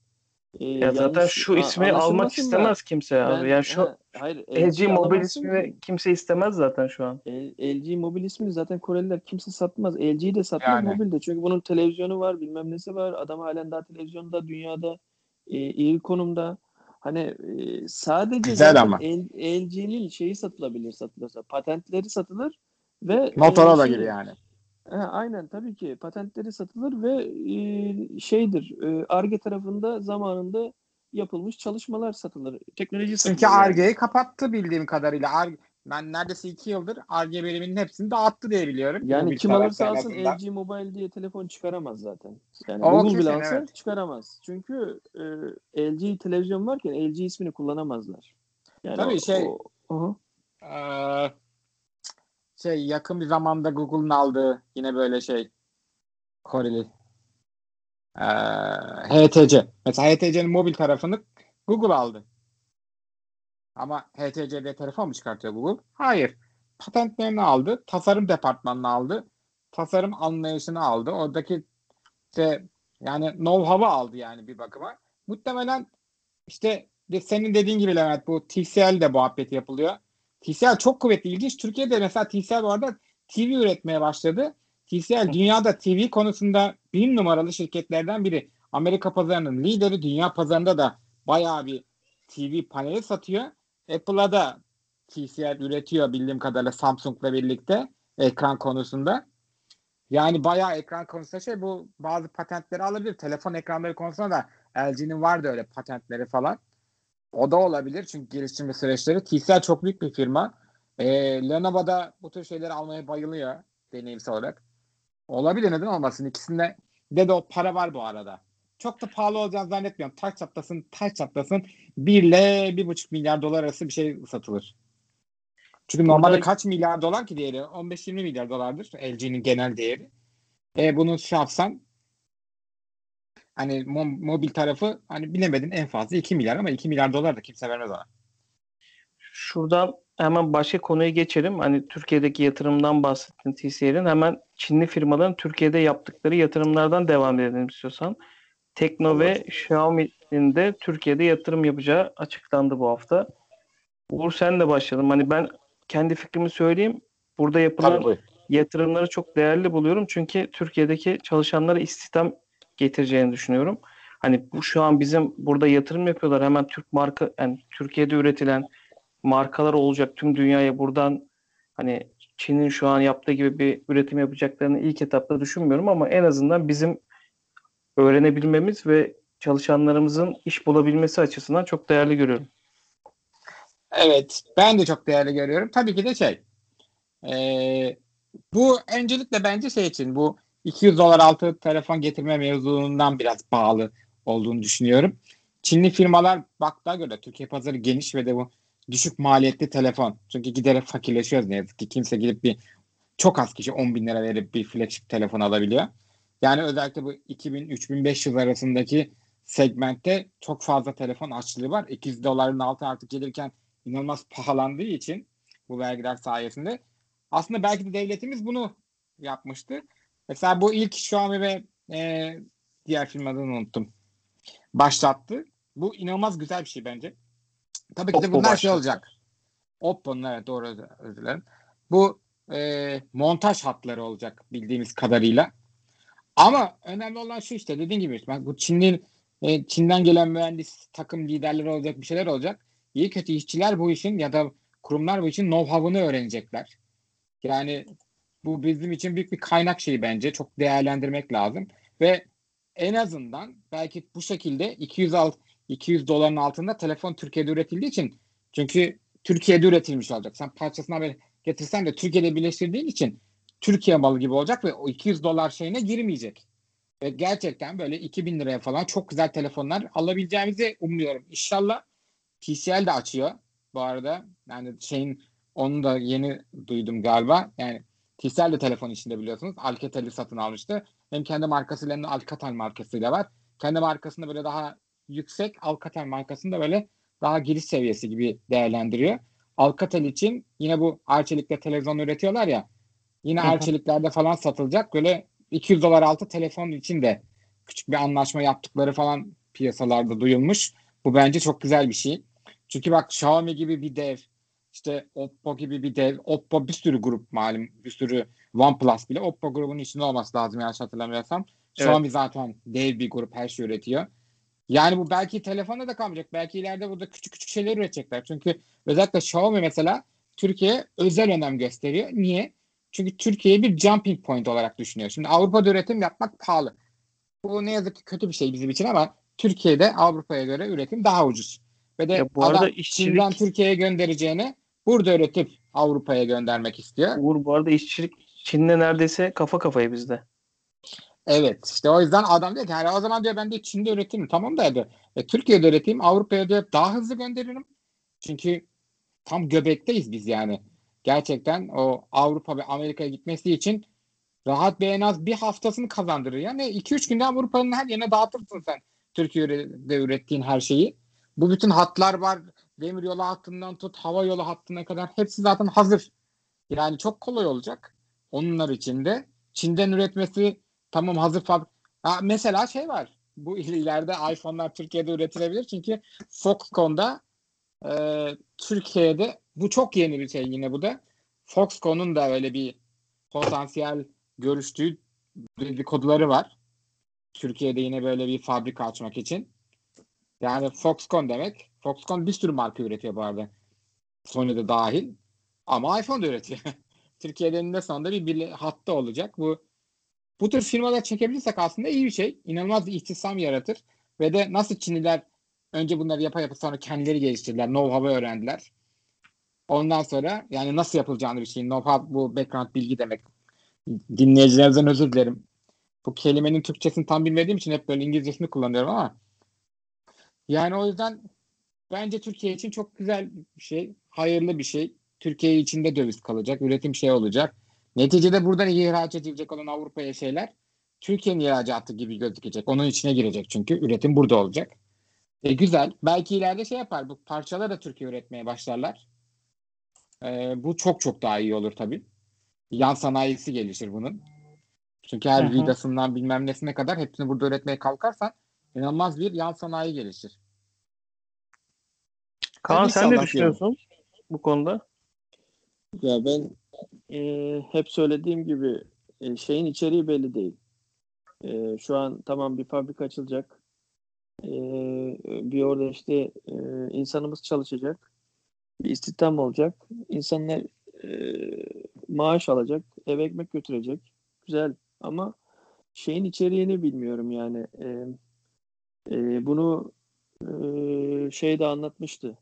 Ee, ya zaten şu a- ismi almak anlaşılmasın da istemez kimse abi. ben- yani şu ha, hayır, LG mobil ismini kimse istemez zaten şu an. L- LG mobil ismini zaten Koreliler kimse satmaz. LG'yi de satmaz Yani. mobilde. Çünkü bunun televizyonu var, bilmem nesi var. Adam halen daha televizyonda dünyada e, iyi konumda. Hani e, sadece Güzel zaten ama. LG'nin şeyi satılabilir satılırsa. Patentleri satılır ve Motorola e, şey- gibi yani. Ha, aynen tabii ki patentleri satılır ve e, şeydir e, Arge tarafında zamanında yapılmış çalışmalar satılır. Teknoloji satılır. Çünkü yani. Arge'yi kapattı bildiğim kadarıyla. Arge, ben neredeyse iki yıldır Arge biriminin hepsini dağıttı diye biliyorum. Yani Mobil kim alırsa alsın. LG Mobile diye telefon çıkaramaz zaten. Yani O Google bile alsa evet. çıkaramaz. Çünkü e, LG televizyon varken LG ismini kullanamazlar. Yani Tabii o- şey- o- Hı-hı. Ee, şey yakın bir zamanda Google'un aldığı yine böyle şey Koreli ee, HTC. Mesela HTC'nin mobil tarafını Google aldı. Ama HTC'de telefon mu çıkartıyor Google? Hayır. Patentlerini aldı. Tasarım departmanını aldı. Tasarım anlayışını aldı. Oradaki işte yani know-how'ı aldı yani bir bakıma. Muhtemelen işte senin dediğin gibi Levent bu TCL de muhabbeti yapılıyor. TCL çok kuvvetli ilginç. Türkiye'de mesela TCL bu arada TV üretmeye başladı. TCL dünyada TV konusunda bir numaralı şirketlerden biri. Amerika pazarının lideri, dünya pazarında da bayağı bir TV paneli satıyor. Apple'a da TCL üretiyor bildiğim kadarıyla Samsung'la birlikte ekran konusunda. Yani bayağı ekran konusunda şey bu bazı patentleri alabilir. Telefon ekranları konusunda da LG'nin vardı öyle patentleri falan. O da olabilir çünkü geliştirme süreçleri. TCL çok büyük bir firma. Ee, Lenovo da bu tür şeyleri almaya bayılıyor deneyimsel olarak. Olabilir neden olmasın. İkisinde de de o para var bu arada. Çok da pahalı olacağını zannetmiyorum. Taş çatlasın, taş çatlasın 1 ile 1,5 milyar dolar arası bir şey satılır. Çünkü Burada- normalde kaç milyar dolar ki değeri? 15-20 milyar dolardır LG'nin genel değeri. E bunu şey yapsan hani mo- mobil tarafı hani bilemedin en fazla 2 milyar ama 2 milyar dolar da kimse vermez ona. Şuradan hemen başka konuya geçelim. Hani Türkiye'deki yatırımdan bahsettin TCL'in. Hemen Çinli firmaların Türkiye'de yaptıkları yatırımlardan devam edelim istiyorsan. Tekno ve Xiaomi'nin de Türkiye'de yatırım yapacağı açıklandı bu hafta. Uğur sen de başlayalım. Hani ben kendi fikrimi söyleyeyim. Burada yapılan buyur. yatırımları çok değerli buluyorum. Çünkü Türkiye'deki çalışanlara istihdam getireceğini düşünüyorum. Hani bu şu an bizim burada yatırım yapıyorlar. Hemen Türk marka yani Türkiye'de üretilen markalar olacak. Tüm dünyaya buradan hani Çin'in şu an yaptığı gibi bir üretim yapacaklarını ilk etapta düşünmüyorum ama en azından bizim öğrenebilmemiz ve çalışanlarımızın iş bulabilmesi açısından çok değerli görüyorum. Evet, ben de çok değerli görüyorum. Tabii ki de şey, eee, bu öncelikle bence şey için bu 200 dolar altı telefon getirme mevzundan biraz bağlı olduğunu düşünüyorum. Çinli firmalar baktığa göre Türkiye pazarı geniş ve de bu düşük maliyetli telefon. Çünkü giderek fakirleşiyoruz ne yazık ki. Kimse gidip bir çok az kişi 10 bin lira verip bir flagship telefon alabiliyor. Yani özellikle bu 2000-3500 arasındaki segmentte çok fazla telefon açlığı var. 200 doların altı artık gelirken inanılmaz pahalandığı için bu vergiler sayesinde aslında belki de devletimiz bunu yapmıştı. Mesela bu ilk Xiaomi ve e, diğer firmadan unuttum. Başlattı. Bu inanılmaz güzel bir şey bence. Tabii ki de bunlar şey başlattı. olacak. Oppo'nun evet doğru özür dilerim. Bu e, montaj hatları olacak bildiğimiz kadarıyla. Ama önemli olan şu işte dediğim gibi ben bu Çin'in e, Çin'den gelen mühendis takım liderleri olacak bir şeyler olacak. İyi kötü işçiler bu işin ya da kurumlar bu işin know-how'ını öğrenecekler. Yani bu bizim için büyük bir kaynak şeyi bence. Çok değerlendirmek lazım. Ve en azından belki bu şekilde 200 alt 200 doların altında telefon Türkiye'de üretildiği için çünkü Türkiye'de üretilmiş olacak. Sen parçasını haber getirsen de Türkiye'de birleştirdiğin için Türkiye malı gibi olacak ve o 200 dolar şeyine girmeyecek. Ve gerçekten böyle 2000 liraya falan çok güzel telefonlar alabileceğimizi umuyorum. İnşallah TCL de açıyor bu arada. Yani şeyin onu da yeni duydum galiba. Yani TCL de telefon içinde biliyorsunuz. Alcatel'i satın almıştı. Hem kendi markasıyla hem de Alcatel markasıyla var. Kendi markasında böyle daha yüksek, Alcatel markasında böyle daha giriş seviyesi gibi değerlendiriyor. Alcatel için yine bu Arçelik'te televizyon üretiyorlar ya. Yine. Arçelik'lerde falan satılacak. Böyle 200 dolar altı telefon için de küçük bir anlaşma yaptıkları falan piyasalarda duyulmuş. Bu bence çok güzel bir şey. Çünkü bak Xiaomi gibi bir dev, işte Oppo gibi bir dev, Oppo bir sürü grup malum, bir sürü OnePlus bile Oppo grubunun içinde olması lazım yanlış hatırlamıyorsam. Evet. Xiaomi zaten dev bir grup, her şey üretiyor. Yani bu belki telefonda da kalmayacak. Belki ileride burada küçük küçük şeyler üretecekler. Çünkü özellikle Xiaomi mesela Türkiye'ye özel önem gösteriyor. Niye? Çünkü Türkiye'yi bir jumping point olarak düşünüyor. Şimdi Avrupa'da üretim yapmak pahalı. Bu ne yazık ki kötü bir şey bizim için ama Türkiye'de Avrupa'ya göre üretim daha ucuz. Ve de Ya bu adam arada işçilik- Çin'den Türkiye'ye göndereceğini burada üretip Avrupa'ya göndermek istiyor. Uğur bu arada işçilik Çin'le neredeyse kafa kafaya bizde. Evet işte o yüzden adam diyor ki "Yani o zaman diyor ben de Çin'de üretirim. Tamam da diyor. E, Türkiye'de üreteyim Avrupa'ya diyor daha hızlı gönderirim. Çünkü tam göbekteyiz biz yani. Gerçekten o Avrupa ve Amerika'ya gitmesi için rahat bir en az bir haftasını kazandırır. Yani 2-3 günde Avrupa'nın her yerine dağıtırsın sen Türkiye'de ürettiğin her şeyi. Bu bütün hatlar var. Demir yolu hattından tut hava yolu hattına kadar hepsi zaten hazır. Yani çok kolay olacak. Onlar için de Çin'den üretmesi tamam hazır fabrik. Mesela şey var. Bu ileride iPhone'lar Türkiye'de üretilebilir. Çünkü Foxconn'da e, Türkiye'de bu çok yeni bir şey yine bu da. Foxconn'un da öyle bir potansiyel görüştüğü dedikoduları var. Türkiye'de yine böyle bir fabrika açmak için. Yani Foxconn demek. Foxconn bir sürü marka üretiyor bu arada. Sony'de dahil. Ama iPhone da üretiyor. Türkiye'de eninde sonunda bir, bir hatta olacak. Bu bu tür firmalar çekebilirsek aslında iyi bir şey. İnanılmaz bir istihdam yaratır. Ve de nasıl Çinliler önce bunları yapa yapa sonra kendileri geliştirdiler. Know-how'ı öğrendiler. Ondan sonra yani nasıl yapılacağını bir şey. Know-how bu background bilgi demek. Dinleyicilerimizden özür dilerim. Bu kelimenin Türkçesini tam bilmediğim için hep böyle İngilizcesini kullanıyorum ama yani o yüzden bence Türkiye için çok güzel bir şey. Hayırlı bir şey. Türkiye içinde döviz kalacak. Üretim şey olacak. Neticede buradan ihraç edilecek olan Avrupa'ya şeyler Türkiye'nin ihracatı gibi gözükecek. Onun içine girecek çünkü. Üretim burada olacak. E, güzel. Belki ileride şey yapar. Bu parçaları da Türkiye üretmeye başlarlar. E, bu çok çok daha iyi olur tabii. Yan sanayisi gelişir bunun. Çünkü her Hı hı. vidasından bilmem nesine kadar hepsini burada üretmeye kalkarsan inanılmaz bir yan sanayi gelişir. Kaan sen ne düşünüyorsun bu konuda? Ya ben e, hep söylediğim gibi e, şeyin içeriği belli değil. E, şu an tamam bir fabrika açılacak. E, bir orada işte e, insanımız çalışacak. Bir istihdam olacak. İnsanlar e, maaş alacak. Ev ekmek götürecek. Güzel ama şeyin içeriğini bilmiyorum yani. E, e, bunu e, şey de anlatmıştı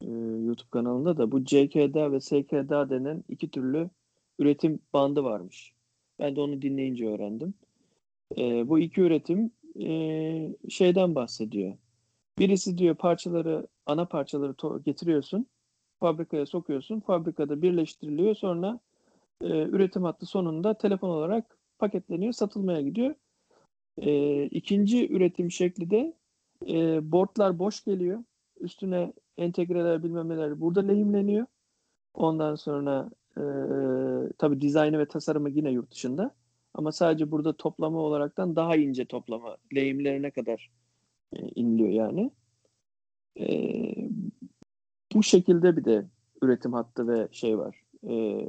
e, YouTube kanalında da bu CKDA ve SKDA denen iki türlü üretim bandı varmış. Ben de onu dinleyince öğrendim. E, bu iki üretim e, şeyden bahsediyor. Birisi diyor parçaları, ana parçaları getiriyorsun, fabrikaya sokuyorsun, fabrikada birleştiriliyor, sonra e, üretim hattı sonunda telefon olarak paketleniyor, satılmaya gidiyor. E, ikinci üretim şekli de e, boardlar boş geliyor. Üstüne entegreler bilmem neler burada lehimleniyor. Ondan sonra e, tabii dizaynı ve tasarımı yine yurt dışında. Ama sadece burada toplama olaraktan daha ince toplama lehimlerine kadar e, iniliyor yani. E, bu şekilde bir de üretim hattı ve şey var. E,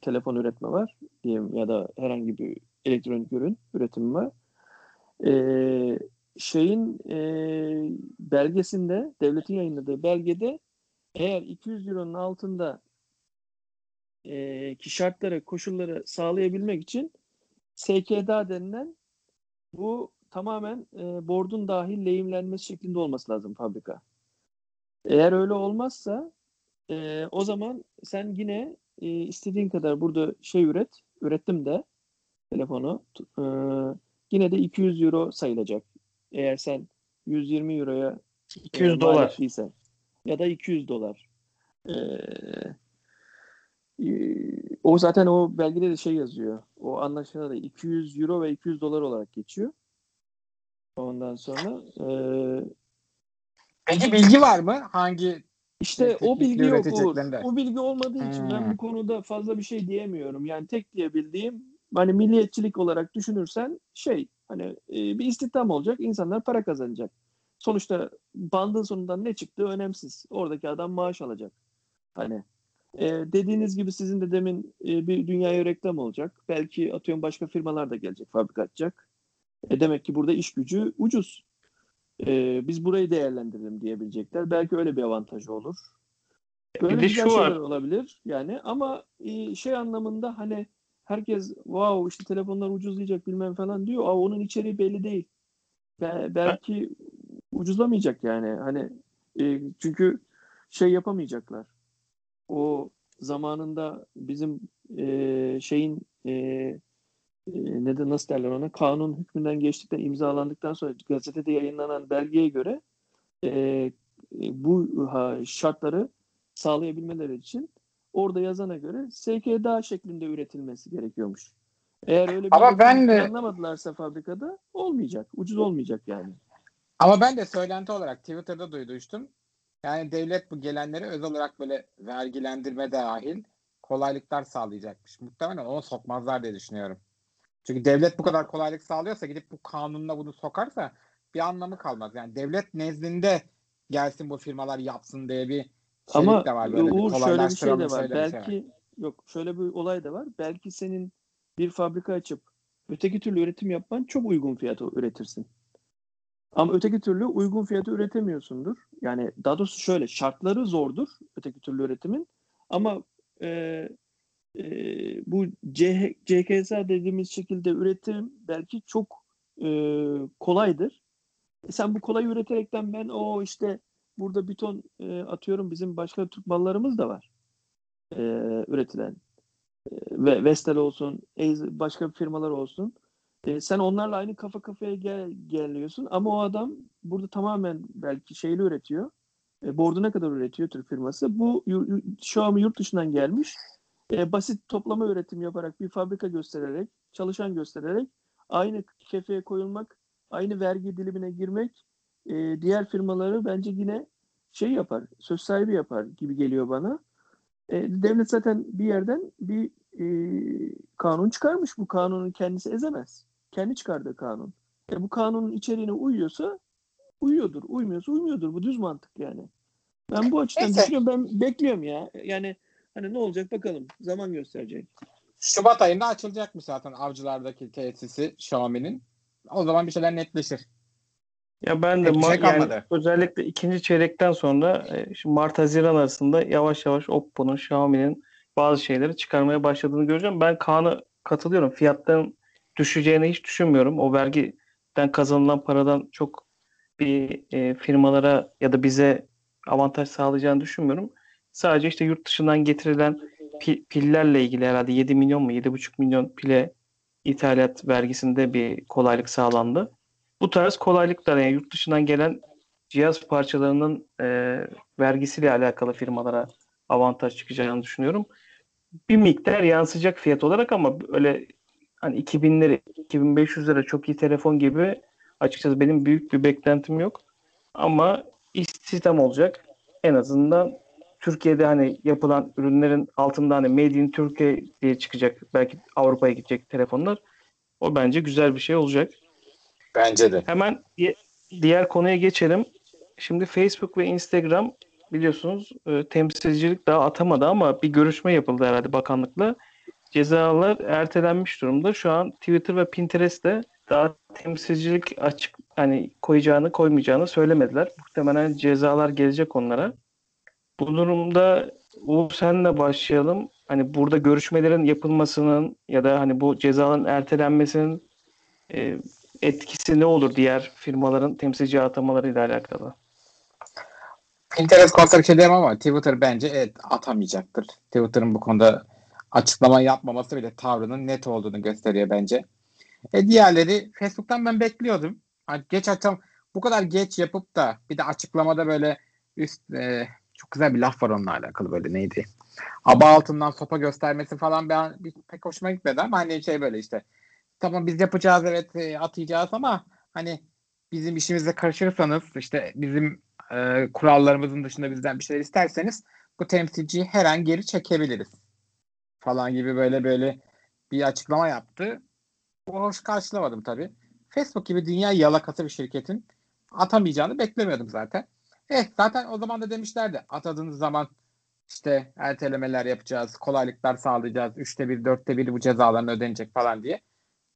telefon üretme var diyeyim ya da herhangi bir elektronik ürün üretimi var. E, şeyin e, belgesinde, devletin yayınladığı belgede eğer 200 euronun altında e, ki şartları, koşulları sağlayabilmek için SKDA denilen bu tamamen e, bordun dahil lehimlenmesi şeklinde olması lazım fabrika. Eğer öyle olmazsa e, o zaman sen yine e, istediğin kadar burada şey üret, ürettim de telefonu e, yine de 200 euro sayılacak. Eğer sen 120 euroya 200 e, dolar. ettiysen ya da 200 dolar. E, e, o zaten o belgede de şey yazıyor. O anlaşmada da 200 euro ve 200 dolar olarak geçiyor. Ondan sonra e, Peki bilgi var mı? Hangi işte o bilgi yok Uğur. O bilgi olmadığı için ben Hmm. bu konuda fazla bir şey diyemiyorum. Yani tek diyebildiğim hani milliyetçilik olarak düşünürsen şey hani e, bir istihdam olacak. insanlar para kazanacak. Sonuçta bandın sonundan ne çıktığı önemsiz. Oradaki adam maaş alacak. Hani e, dediğiniz gibi sizin de demin e, bir dünyaya reklam olacak. Belki atıyorum başka firmalar da gelecek, fabrika açacak. E, demek ki burada iş gücü ucuz. E, biz burayı değerlendirelim diyebilecekler. Belki öyle bir avantajı olur. Böyle Bir de şu var. olabilir yani ama e, şey anlamında hani herkes wow işte telefonlar ucuzlayacak bilmem falan diyor. Aa, onun içeriği belli değil. Be- belki ucuzlamayacak yani hani e, çünkü şey yapamayacaklar. O zamanında bizim e, şeyin e, ne de nasıl derler ona kanun hükmünden geçtikten imzalandıktan sonra gazetede yayınlanan belgeye göre e, e, bu ha, şartları sağlayabilmeleri için orada yazana göre SKDA şeklinde üretilmesi gerekiyormuş. Eğer öyle bir Ama ben de- planlamadılarsa fabrikada olmayacak. Ucuz olmayacak yani. Ama ben de söylenti olarak Twitter'da duydum. Yani devlet bu gelenlere özel olarak böyle vergilendirme dahil kolaylıklar sağlayacakmış. Muhtemelen onu sokmazlar diye düşünüyorum. Çünkü devlet bu kadar kolaylık sağlıyorsa gidip bu kanunla bunu sokarsa bir anlamı kalmaz. Yani devlet nezdinde gelsin bu firmalar yapsın diye bir Ama de var. Böyle bir Uğur şöyle bir şey de var. bir şey Belki yok şöyle bir olay da var. Belki senin bir fabrika açıp öteki türlü üretim yapman çok uygun fiyata üretirsin. Ama öteki türlü uygun fiyata üretemiyorsundur. Yani daha doğrusu şöyle şartları zordur öteki türlü üretimin. Ama e, e, bu C, CKSA dediğimiz şekilde üretim belki çok e, kolaydır. E sen bu kolay üreterekten ben o işte burada bir ton e, atıyorum bizim başka Türk mallarımız da var e, üretilen. Ve Vestel olsun, başka firmalar olsun. E, sen onlarla aynı kafa kafaya gel, geliyorsun ama o adam burada tamamen belki şeyli üretiyor. E, board'u ne kadar üretiyor Türk firması? Bu Xiaomi yurt dışından gelmiş. E, basit toplama üretim yaparak bir fabrika göstererek, çalışan göstererek aynı kefeye koyulmak, aynı vergi dilimine girmek e, diğer firmaları bence yine şey yapar, söz sahibi yapar gibi geliyor bana. E, devlet zaten bir yerden bir e, kanun çıkarmış. Bu kanunun kendisi ezemez. Kendi çıkardığı kanun. E, bu kanunun içeriğine uyuyorsa uyuyordur. Uymuyorsa uymuyordur. Bu düz mantık yani. Ben bu açıdan Neyse. düşünüyorum. Ben bekliyorum ya. Yani hani ne olacak bakalım. Zaman gösterecek. Şubat ayında açılacakmış zaten avcılardaki tesisi Xiaomi'nin. O zaman bir şeyler netleşir. Ya ben de bir şey yani özellikle ikinci çeyrekten sonra e, Mart Haziran arasında yavaş yavaş Oppo'nun, Xiaomi'nin bazı şeyleri çıkarmaya başladığını göreceğim. Ben Kaan'a katılıyorum. Fiyatların düşeceğini hiç düşünmüyorum. O vergiden kazanılan paradan çok bir e, firmalara ya da bize avantaj sağlayacağını düşünmüyorum. Sadece işte yurt dışından getirilen pi- pillerle ilgili herhalde 7 milyon mu 7,5 milyon pile ithalat vergisinde bir kolaylık sağlandı. Bu tarz kolaylıklar yani yurt dışından gelen cihaz parçalarının e, vergisiyle alakalı firmalara avantaj çıkacağını düşünüyorum. Bir miktar yansıyacak fiyat olarak ama öyle hani 2000 lira, 2500 lira çok iyi telefon gibi açıkçası benim büyük bir beklentim yok. Ama istihdam olacak. En azından Türkiye'de hani yapılan ürünlerin altında hani Made in Türkiye diye çıkacak. Belki Avrupa'ya gidecek telefonlar. O bence güzel bir şey olacak. Bence de. Hemen di- diğer konuya geçelim. Şimdi Facebook ve Instagram biliyorsunuz e, temsilcilik daha atamadı ama bir görüşme yapıldı herhalde bakanlıkla. Cezalar ertelenmiş durumda. Şu an Twitter ve Pinterest'te daha temsilcilik açık hani koyacağını koymayacağını söylemediler. Muhtemelen cezalar gelecek onlara. Bu durumda Uğur senle başlayalım. Hani burada görüşmelerin yapılmasının ya da hani bu cezaların ertelenmesinin e, etkisi ne olur diğer firmaların temsilci atamalarıyla alakalı? Pinterest şey diyemem ama Twitter bence evet atamayacaktır. Twitter'ın bu konuda açıklama yapmaması bile tavrının net olduğunu gösteriyor bence. E diğerleri Facebook'tan ben bekliyordum. Hani geç açam bu kadar geç yapıp da bir de açıklamada böyle üst e, çok güzel bir laf var onunla alakalı böyle neydi? Aba altından sopa göstermesi falan ben bir, pek hoşuma gitmedi ama hani şey böyle işte tamam biz yapacağız evet e, atacağız ama hani bizim işimizle karışırsanız işte bizim e, kurallarımızın dışında bizden bir şeyler isterseniz bu temsilciyi her an geri çekebiliriz falan gibi böyle böyle bir açıklama yaptı. Bu hoş karşılamadım tabii. Facebook gibi dünya yalakası bir şirketin atamayacağını beklemiyordum zaten. Eh zaten o zaman da demişlerdi atadığınız zaman işte ertelemeler yapacağız, kolaylıklar sağlayacağız, üçte bir, dörtte bir bu cezaların ödenecek falan diye.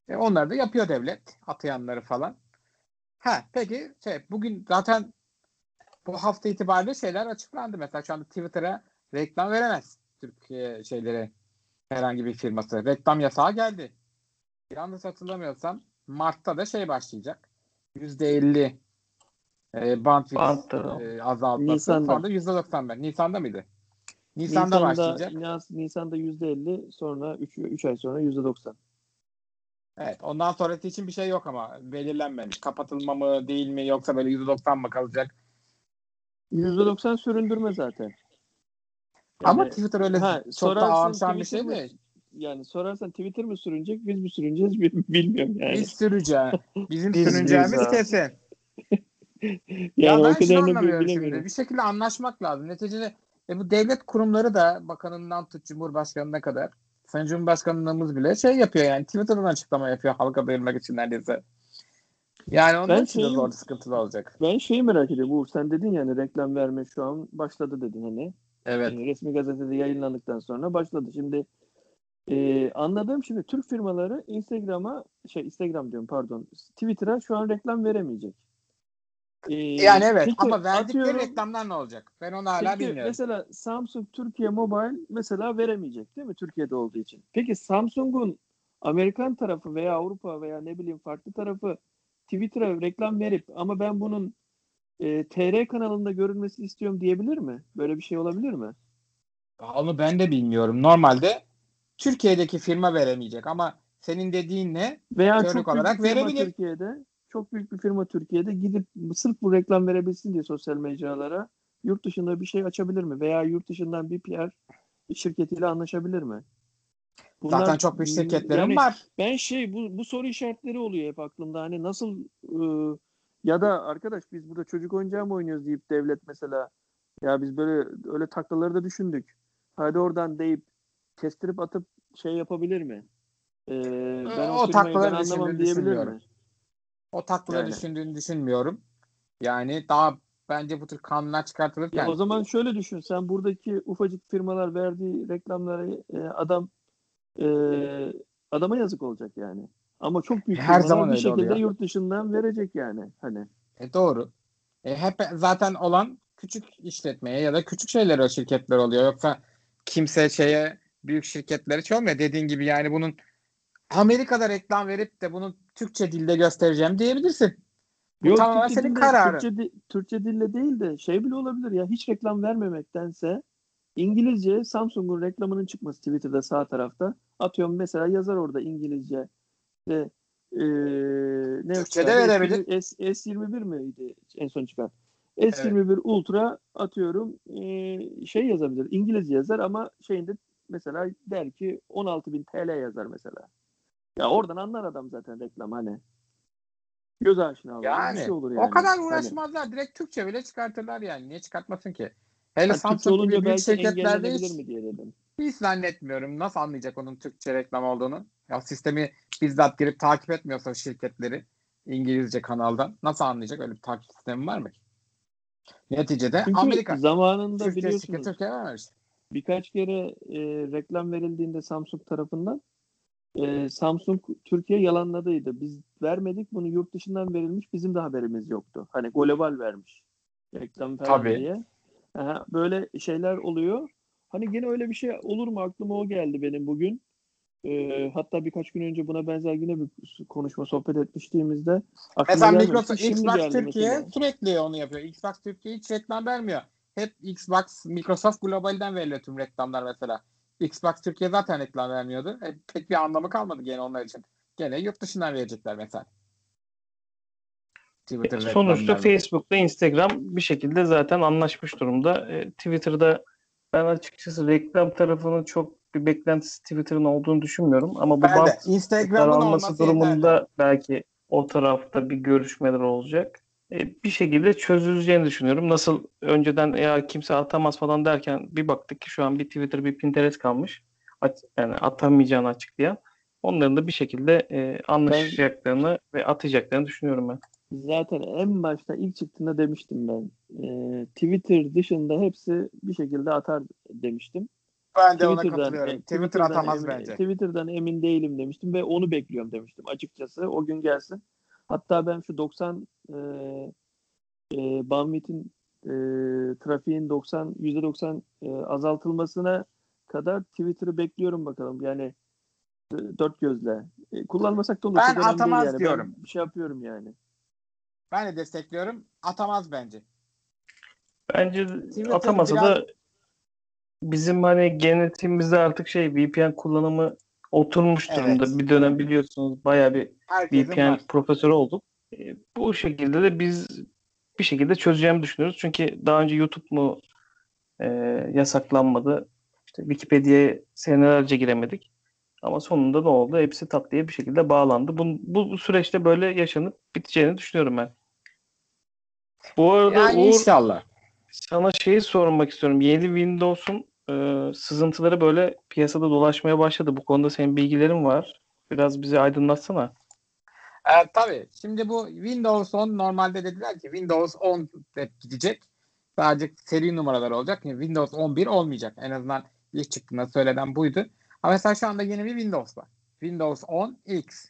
E, onları da yapıyor devlet, atayanları falan. Ha peki şey, bugün zaten bu hafta itibariyle şeyler açıklandı. Mesela şu anda Twitter'a reklam veremez Türkiye şeyleri herhangi bir firması. Reklam yasağı geldi. Yanlış hatırlamıyorsam Mart'ta da şey başlayacak. %50 e, bandwidth Bantları. e, azaltması. Nisan'da. Sonra %95. Nisan'da mıydı? Nisan'da, başlayacak. Nisan- Nisan'da %50 sonra 3, 3 ay sonra %90. Evet. Ondan sonrası için bir şey yok ama belirlenmemiş. Kapatılma mı değil mi yoksa böyle %90 mı kalacak? %90 süründürme zaten. ama Yani- Twitter öyle Ha, çok da ağırsan bir şey mi- Yani sorarsan Twitter mi sürünecek, biz mi sürüneceğiz bil- bilmiyorum yani. Biz süreceğiz. Bizim Biz sürüneceğimiz kesin. Yani ya ben şunu anlamıyorum şimdi. Bir şekilde anlaşmak lazım. Neticede e, bu devlet kurumları da bakanından tut Cumhurbaşkanı'na kadar Sayın Cumhurbaşkanlığımız bile şey yapıyor yani Twitter'dan açıklama yapıyor halka duyurmak için neredeyse. Yani onun Ben için de şeyim- zor sıkıntılı olacak. Ben şeyi merak ediyorum. Uğur sen dedin yani reklam verme şu an başladı dedin hani. Evet. Yani resmi gazetede yayınlandıktan sonra başladı. Şimdi Ee, anladığım şimdi Türk firmaları Instagram'a şey Instagram diyorum pardon Twitter'a şu an reklam veremeyecek. Ee, Yani evet peki, ama verdikleri atıyorum- reklamlar ne olacak? Ben onu hala Peki bilmiyorum. mesela Samsung Türkiye Mobile mesela veremeyecek değil mi Türkiye'de olduğu için? Peki Samsung'un Amerikan tarafı veya Avrupa veya ne bileyim farklı tarafı Twitter'a reklam verip ama ben bunun e, TR kanalında görünmesini istiyorum diyebilir mi? Böyle bir şey olabilir mi? Onu ben de bilmiyorum. Normalde Türkiye'deki firma veremeyecek ama senin dediğin ne? Veya çok olarak verebilir. Türkiye'de çok büyük bir firma Türkiye'de gidip sırf bu reklam verebilsin diye sosyal mecralara yurt dışında bir şey açabilir mi? Veya yurt dışından bir PR şirketiyle anlaşabilir mi? Bunlar- Zaten çok büyük şirketlerim yani var. Ben şey bu, bu soru işaretleri oluyor hep aklımda. Hani nasıl e, ya da arkadaş biz burada çocuk oyuncağı mı oynuyoruz deyip devlet mesela ya biz böyle öyle taklaları da düşündük. Hadi oradan deyip kestirip atıp şey yapabilir mi? E, ben o o, taklaları ben anlamam diyebilir mi? O takları Yani. düşündüğünü düşünmüyorum. Yani daha bence bu tür kanunlar çıkartılırken Ya o zaman şöyle düşün. Sen buradaki ufacık firmalar verdiği reklamları e, adam e, adama yazık olacak yani. Ama çok büyük Her firmalar zaman bir şekilde oluyor. yurt dışından verecek yani. Hani E doğru. E hep zaten olan küçük işletmeye ya da küçük şeyler o şirketler oluyor. Yoksa kimse şeye büyük şirketlere şey olmuyor. Dediğin gibi yani bunun Amerika'da reklam verip de bunu Türkçe dilde göstereceğim diyebilirsin. Bu Yok, tamamen Türkçe senin dille- kararın. Türkçe, Türkçe dille değil de şey bile olabilir ya hiç reklam vermemektense İngilizce Samsung'un reklamının çıkması Twitter'da sağ tarafta. Atıyorum mesela yazar orada İngilizce ve eee ne Türkçe'de verebilir. S, S21 miydi en son çıkan? S21 Ultra atıyorum eee, şey yazabilir. İngilizce yazar ama şeyinde mesela der ki 16.000 TL yazar mesela. Ya oradan anlar adam zaten reklam hani. Göz aşina olur. Yani, şey olur yani. o kadar Hani- uğraşmazlar. Direkt Türkçe bile çıkartırlar yani. Niye çıkartmasın ki? Hele Türkçe Samsung gibi büyük şirketlerde hiç, mi diye dedim. hiç zannetmiyorum. Nasıl anlayacak onun Türkçe reklam olduğunu? Ya sistemi bizzat girip takip etmiyorsa şirketleri İngilizce kanaldan nasıl anlayacak? Öyle bir takip sistemi var mı? ki? Neticede Çünkü Amerika. zamanında Türkiye biliyorsunuz Türkiye vermemiş. birkaç kere e, reklam verildiğinde Samsung tarafından e, Samsung Türkiye yalanladıydı. Biz vermedik bunu yurt dışından verilmiş bizim de haberimiz yoktu. Hani global vermiş reklam falan Tabii. diye. Aha, böyle şeyler oluyor. Hani gene öyle bir şey olur mu aklıma o geldi benim bugün. E, hatta birkaç gün önce buna benzer yine bir konuşma sohbet etmiştiğimizde aklıma Mesela. Microsoft, Şimdi Xbox geldi Türkiye mesela. sürekli onu yapıyor. Xbox Türkiye hiç reklam vermiyor. Hep Xbox, Microsoft globalden veriliyor tüm reklamlar mesela. Xbox Türkiye zaten reklam vermiyordu. E, pek bir anlamı kalmadı gene onlar için. Gene yurt dışından verecekler mesela. Twitter Sonuçta reklamlarla. Facebook'ta Instagram bir şekilde zaten anlaşmış durumda. E, Twitter'da ben açıkçası reklam tarafının çok bir beklentisi Twitter'ın olduğunu düşünmüyorum. Ama bu Ben bant Instagram'ın olması durumunda yeterli. belki o tarafta bir görüşmeler olacak. E, bir şekilde çözüleceğini düşünüyorum. Nasıl önceden ya kimse atamaz falan derken bir baktık ki şu an bir Twitter bir Pinterest kalmış. Yani atamayacağını açıklayan. Onların da bir şekilde e, anlaşacaklarını ve atacaklarını düşünüyorum ben. Zaten en başta ilk çıktığında demiştim ben. Ee, Twitter dışında hepsi bir şekilde atar demiştim. Ben de ona Twitter'dan- katılıyorum. e, Twitter atamaz emin- bence. Twitter'dan emin değilim demiştim ve onu bekliyorum demiştim açıkçası. O gün gelsin. Hatta ben şu 90 e, e, bandwidth'in e, trafiğin 90 %90 e, azaltılmasına kadar Twitter'ı bekliyorum bakalım. Yani e, dört gözle. E, kullanmasak da olur. Ben atamaz yani. diyorum. Ben bir şey yapıyorum yani. Ben de destekliyorum. Atamaz bence. Bence Twitter atamasa biraz- da bizim hani genetiğimizde artık şey VPN kullanımı oturmuş Evet. durumda. Bir dönem biliyorsunuz bayağı bir Herkesin VPN var. profesörü olduk. E, bu şekilde de biz bir şekilde çözeceğimi düşünüyoruz. Çünkü daha önce YouTube mu e, yasaklanmadı. İşte Wikipedia'ya senelerce giremedik. Ama sonunda ne oldu? Hepsi tatlıya bir şekilde bağlandı. Bu, bu, bu süreçte böyle yaşanıp biteceğini düşünüyorum ben. Bu arada Yani Uğur inşallah. sana şeyi sormak istiyorum. Yeni Windows'un e, sızıntıları böyle piyasada dolaşmaya başladı. Bu konuda senin bilgilerin var. Biraz bizi aydınlatsana. Evet tabii. Şimdi bu Windows 10 normalde dediler ki Windows 10 hep gidecek. Sadece seri numaralar olacak. Yani Windows 11 olmayacak. En azından ilk çıktığında söylenen buydu. Ama mesela şu anda yeni bir Windows var. Windows 10 X.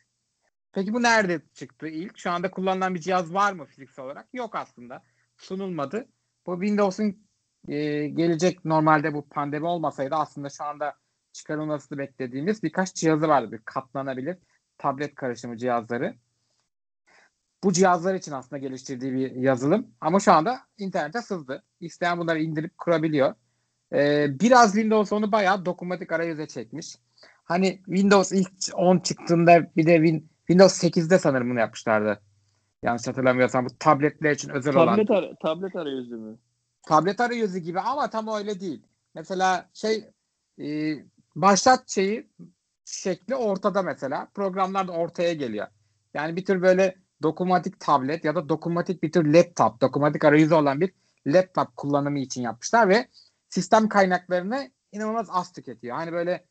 Peki bu nerede çıktı ilk? Şu anda kullanılan bir cihaz var mı fiziksel olarak? Yok aslında. Sunulmadı. Bu Windows'un e, gelecek normalde bu pandemi olmasaydı aslında şu anda çıkarılmasını beklediğimiz birkaç cihazı vardı. Bir katlanabilir tablet karışımı cihazları. Bu cihazlar için aslında geliştirdiği bir yazılım. Ama şu anda internete sızdı. İsteyen bunları indirip kurabiliyor. Ee, biraz Windows onu bayağı dokunmatik arayüze çekmiş. Hani Windows ilk 10 çıktığında bir de Win, Windows 8'de sanırım bunu yapmışlardı. Yanlış hatırlamıyorsam bu tabletler için özel olan. Tablet, ara, tablet arayüzü mü? Tablet arayüzü gibi ama tam öyle değil. Mesela şey e, başlat şeyi şekli ortada mesela. Programlar da ortaya geliyor. Yani bir tür böyle dokunmatik tablet ya da dokunmatik bir tür laptop, dokunmatik arayüzü olan bir laptop kullanımı için yapmışlar ve sistem kaynaklarını inanılmaz az tüketiyor. Hani böyle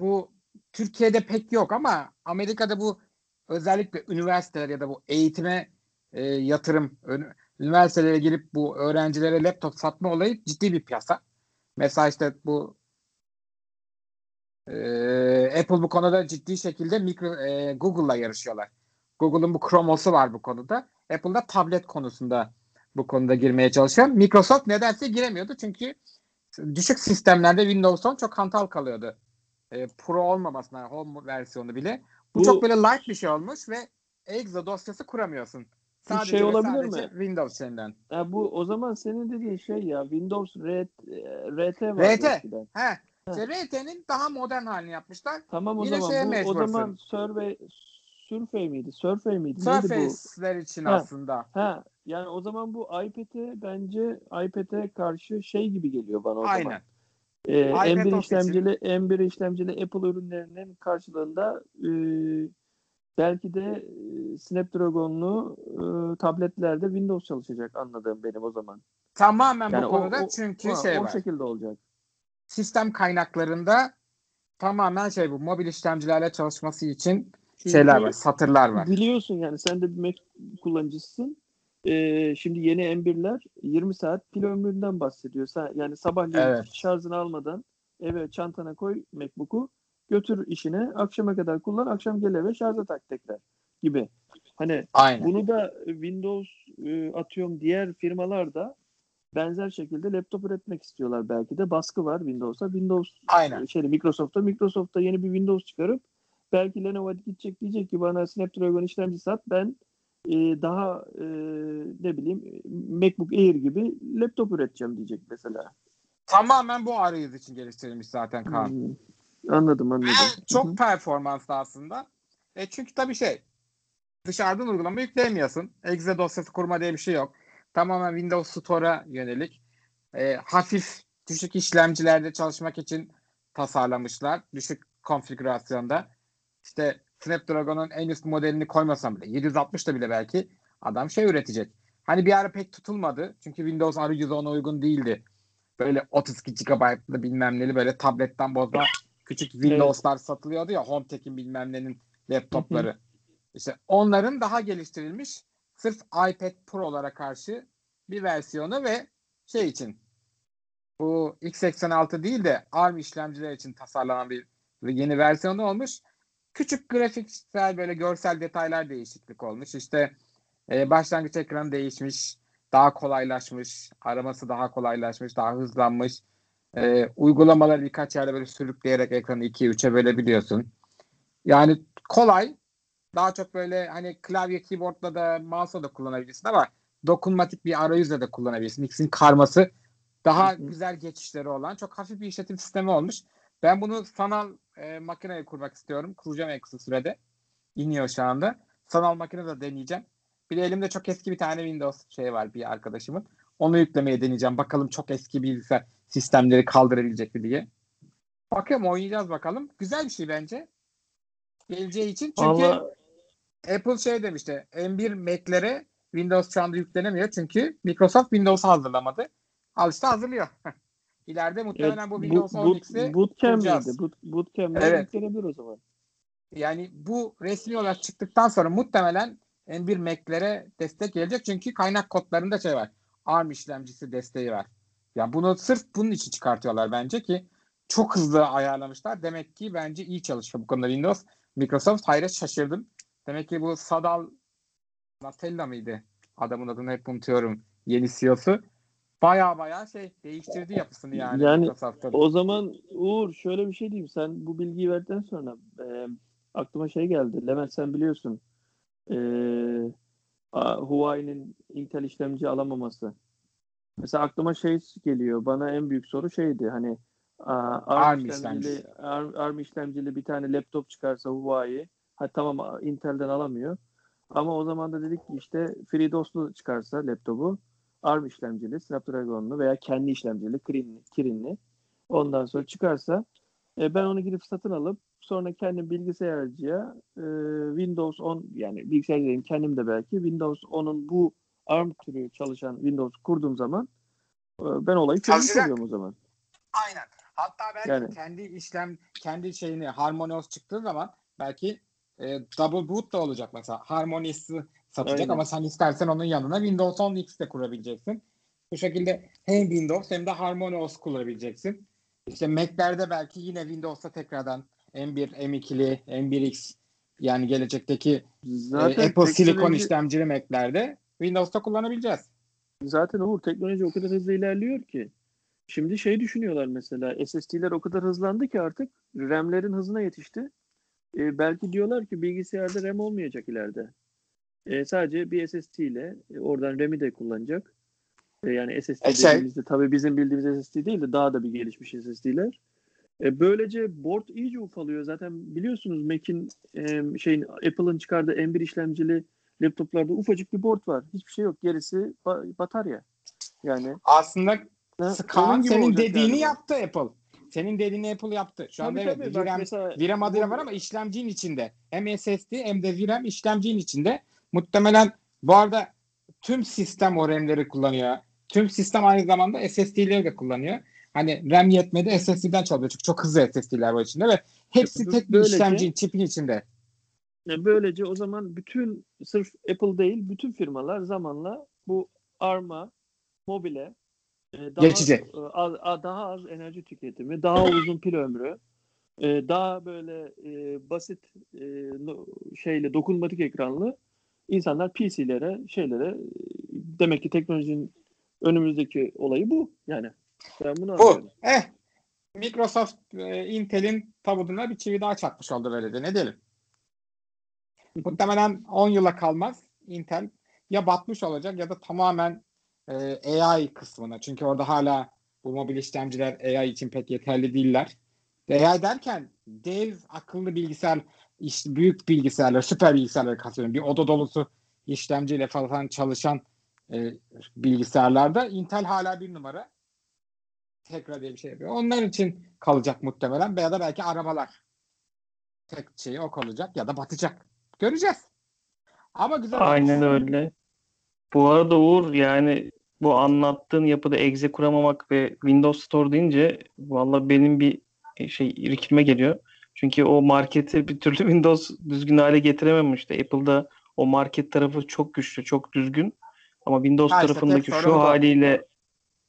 bu Türkiye'de pek yok ama Amerika'da bu özellikle üniversiteler ya da bu eğitime e, yatırım üniversitelere girip bu öğrencilere laptop satma olayı ciddi bir piyasa. Mesela işte bu e, Apple bu konuda ciddi şekilde mikro, e, Google'la yarışıyorlar. Google'ın bu Chromeos'u var bu konuda. Apple'da tablet konusunda bu konuda girmeye çalışıyor. Microsoft nedense giremiyordu çünkü düşük sistemlerde Windows 10 çok hantal kalıyordu. E, Pro olmamasına home versiyonu bile. Bu, bu çok böyle light bir şey olmuş ve exe dosyası kuramıyorsun. Sadece şey olabilir sadece mi? Windows şeyinden. Ya bu o zaman senin dediğin şey ya Windows RT, RT var. RT. He. İşte RT'nin daha modern halini yapmışlar. Tamam o Yine zaman bu, o zaman Survey Survey miydi? Survey miydi? Surface'ler için ha. aslında. Ha. Yani o zaman bu iPad'e bence iPad'e karşı şey gibi geliyor bana o Aynen. zaman. Ee, M1 işlemcili M1 işlemcili Apple ürünlerinin karşılığında e, belki de Snapdragon'lu e, tabletlerde Windows çalışacak anladığım benim o zaman. Tamamen yani bu konuda o, çünkü o, şey o var. O şekilde olacak. Sistem kaynaklarında tamamen şey bu mobil işlemcilerle çalışması için Çünkü şeyler var, satırlar var. Biliyorsun yani sen de bir Mac kullanıcısın. Ee, şimdi yeni M1'ler 20 saat pil ömründen bahsediyor. Sen, yani sabahleyin evet. şarjını almadan eve çantana koy MacBook'u götür işine akşama kadar kullan akşam gel eve şarja tak tekrar gibi. Hani Aynen. bunu da Windows e, atıyorum diğer firmalar da benzer şekilde laptop üretmek istiyorlar belki de baskı var Windows'a. Windows Aynen. şey Microsoft'ta Microsoft'ta yeni bir Windows çıkarıp belki Lenovo gidecek diyecek ki bana Snapdragon işlemci sat ben e, daha e, ne bileyim MacBook Air gibi laptop üreteceğim diyecek mesela. Tamamen bu arayüz için geliştirilmiş zaten Kaan. Hmm. Anladım anladım. Çok performanslı aslında. E çünkü tabii şey dışarıdan uygulama yükleyemiyorsun. Exe dosyası kurma diye bir şey yok. Tamamen Windows Store'a yönelik. E, hafif düşük işlemcilerde çalışmak için tasarlamışlar. Düşük konfigürasyonda. İşte Snapdragon'un en üst modelini koymasam bile 760'da bile belki adam şey üretecek. Hani bir ara pek tutulmadı. Çünkü Windows arayüzü ona uygun değildi. Böyle 32 GB'lı bilmem neli böyle tabletten bozma küçük Windows'lar evet. satılıyordu ya HomeTech'in bilmem nenin laptopları. İşte onların daha geliştirilmiş sırf iPad Pro'lara karşı bir versiyonu ve şey için bu x86 değil de ARM işlemciler için tasarlanan bir yeni versiyonu olmuş. Küçük grafiksel böyle görsel detaylar değişiklik olmuş. İşte e, başlangıç ekranı değişmiş, daha kolaylaşmış, araması daha kolaylaşmış, daha hızlanmış. E, uygulamaları birkaç yerde böyle sürükleyerek ekranı 2'ye 3'e bölebiliyorsun. Yani kolay. Daha çok böyle hani klavye keyboardla da mouse'la da kullanabilirsin ama dokunmatik bir arayüzle de kullanabilirsin. İkisinin karması daha güzel geçişleri olan çok hafif bir işletim sistemi olmuş. Ben bunu sanal e, makineye kurmak istiyorum. Kuracağım en kısa sürede. İniyor şu anda. Sanal makine de deneyeceğim. Bir de elimde çok eski bir tane Windows şey var bir arkadaşımın. Onu yüklemeye deneyeceğim. Bakalım çok eski bilgisayar sistemleri kaldırabilecek mi diye. Bakıyorum oynayacağız bakalım. Güzel bir şey bence. Geleceği için. Çünkü Vallahi... Apple şey demişti. M1 Mac'lere Windows şu anda yüklenemiyor. Çünkü Microsoft Windows hazırlamadı. Al işte hazırlıyor. İleride muhtemelen evet, bu Windows 10 X'i Bootcamp miydi? Boot, bootcamp evet. yüklenebilir o zaman. Yani bu resmi olarak çıktıktan sonra muhtemelen M1 Mac'lere destek gelecek. Çünkü kaynak kodlarında şey var. ARM işlemcisi desteği var. Ya bunu sırf bunun için çıkartıyorlar bence ki çok hızlı ayarlamışlar. Demek ki bence iyi çalışıyor bu konuda Windows. Microsoft hayret şaşırdım. Demek ki bu Sadal Natella mıydı? Adamın adını hep unutuyorum. Yeni CEO'su. Baya baya şey değiştirdi yapısını yani, Yani Microsoft'ın. O zaman Uğur şöyle bir şey diyeyim. Sen bu bilgiyi verdikten sonra e, aklıma şey geldi. Levent sen biliyorsun. E, a- Huawei'nin Intel işlemci alamaması. Mesela aklıma şey geliyor. Bana en büyük soru şeydi. Hani ARM, ARM işlemcili, ARM, ARM işlemcili bir tane laptop çıkarsa Huawei. Ha tamam Intel'den alamıyor. Ama o zaman da dedik ki işte FreeDOS'lu çıkarsa laptopu ARM işlemcili, Snapdragon'lu veya kendi işlemcili, Kirin'li, Kirin'li. Ondan sonra çıkarsa e, ben onu gidip satın alıp sonra kendim bilgisayarcıya e, Windows 10 yani bilgisayar diyeyim kendim de belki Windows 10'un bu ARM türü çalışan Windows kurduğum zaman e, ben olayı çözmüş oluyorum o zaman. Aynen. Hatta belki Yani- kendi işlem kendi şeyini HarmonyOS çıktığı zaman belki e, double boot da olacak mesela. HarmonyOS'ı satacak Aynen. ama sen istersen onun yanına Windows 10 X de kurabileceksin. Bu şekilde hem Windows hem de HarmonyOS kullanabileceksin. İşte Mac'lerde belki yine Windows'ta tekrardan M1, M2'li, M1X yani gelecekteki e, Zaten Apple Silicon teknoloji- işlemcili Mac'lerde Windows'ta kullanabileceğiz. Zaten Uğur teknoloji o kadar hızlı ilerliyor ki. Şimdi şey düşünüyorlar mesela SSD'ler o kadar hızlandı ki artık RAM'lerin hızına yetişti. E, belki diyorlar ki bilgisayarda RAM olmayacak ileride. E, sadece bir SSD ile e, oradan RAM'i de kullanacak. E, yani SSD E, şey- dediğimizde tabii bizim bildiğimiz SSD değil de daha da bir gelişmiş SSD'ler. E, böylece board iyice ufalıyor. Zaten biliyorsunuz Mac'in e, şeyin Apple'ın çıkardığı M1 işlemcili laptoplarda ufacık bir board var. Hiçbir şey yok. Gerisi ba- batarya. Yani Aslında ha, Kaan senin dediğini galiba. yaptı Apple. Senin dediğini Apple yaptı. Şu anda Tabii evet tabii. VRAM, mesela VRAM adıyla var ama işlemcinin içinde. Hem SSD hem de VRAM işlemcinin içinde. Muhtemelen bu arada tüm sistem o RAM'leri kullanıyor. Tüm sistem aynı zamanda SSD'leri de kullanıyor. Hani RAM yetmedi SSD'den çalıyor. Çünkü çok hızlı SSD'ler var içinde ve hepsi tek bir böylece- işlemcinin çipin içinde. Yani böylece o zaman bütün sırf Apple değil bütün firmalar zamanla bu ARM'a, mobile e, daha Geçecek. e, az, daha az enerji tüketimi, daha uzun pil ömrü, e, daha böyle basit şeyle dokunmatik ekranlı insanlar PC'lere, şeylere demek ki teknolojinin önümüzdeki olayı bu. Yani ben bunu Bu. Eh. Microsoft e, Intel'in tabuduna bir çivi daha çakmış oldu böyle de. Ne diyelim? Muhtemelen 10 yıla kalmaz. Intel ya batmış olacak ya da tamamen e, AI kısmına. Çünkü orada hala bu mobil işlemciler AI için pek yeterli değiller. AI derken dev akıllı bilgisayar, iş, büyük bilgisayarlar, süper bilgisayarları kastediyorum. Bir oda dolusu işlemciyle falan çalışan e, bilgisayarlarda Intel hala bir numara tekrar diye bir şey yapıyor. Onlar için kalacak muhtemelen veya da belki arabalar. Tek şeyi o kalacak ya da batacak. Göreceğiz. Ama güzel. Aynen öyle. Bu arada Uğur yani bu anlattığın yapıda exe kuramamak ve Windows Store deyince valla benim bir şey irkilme geliyor. Çünkü o marketi bir türlü Windows düzgün hale getirememişti. Apple'da o market tarafı çok güçlü, çok düzgün. Ama Windows Ha işte tarafındaki şu haliyle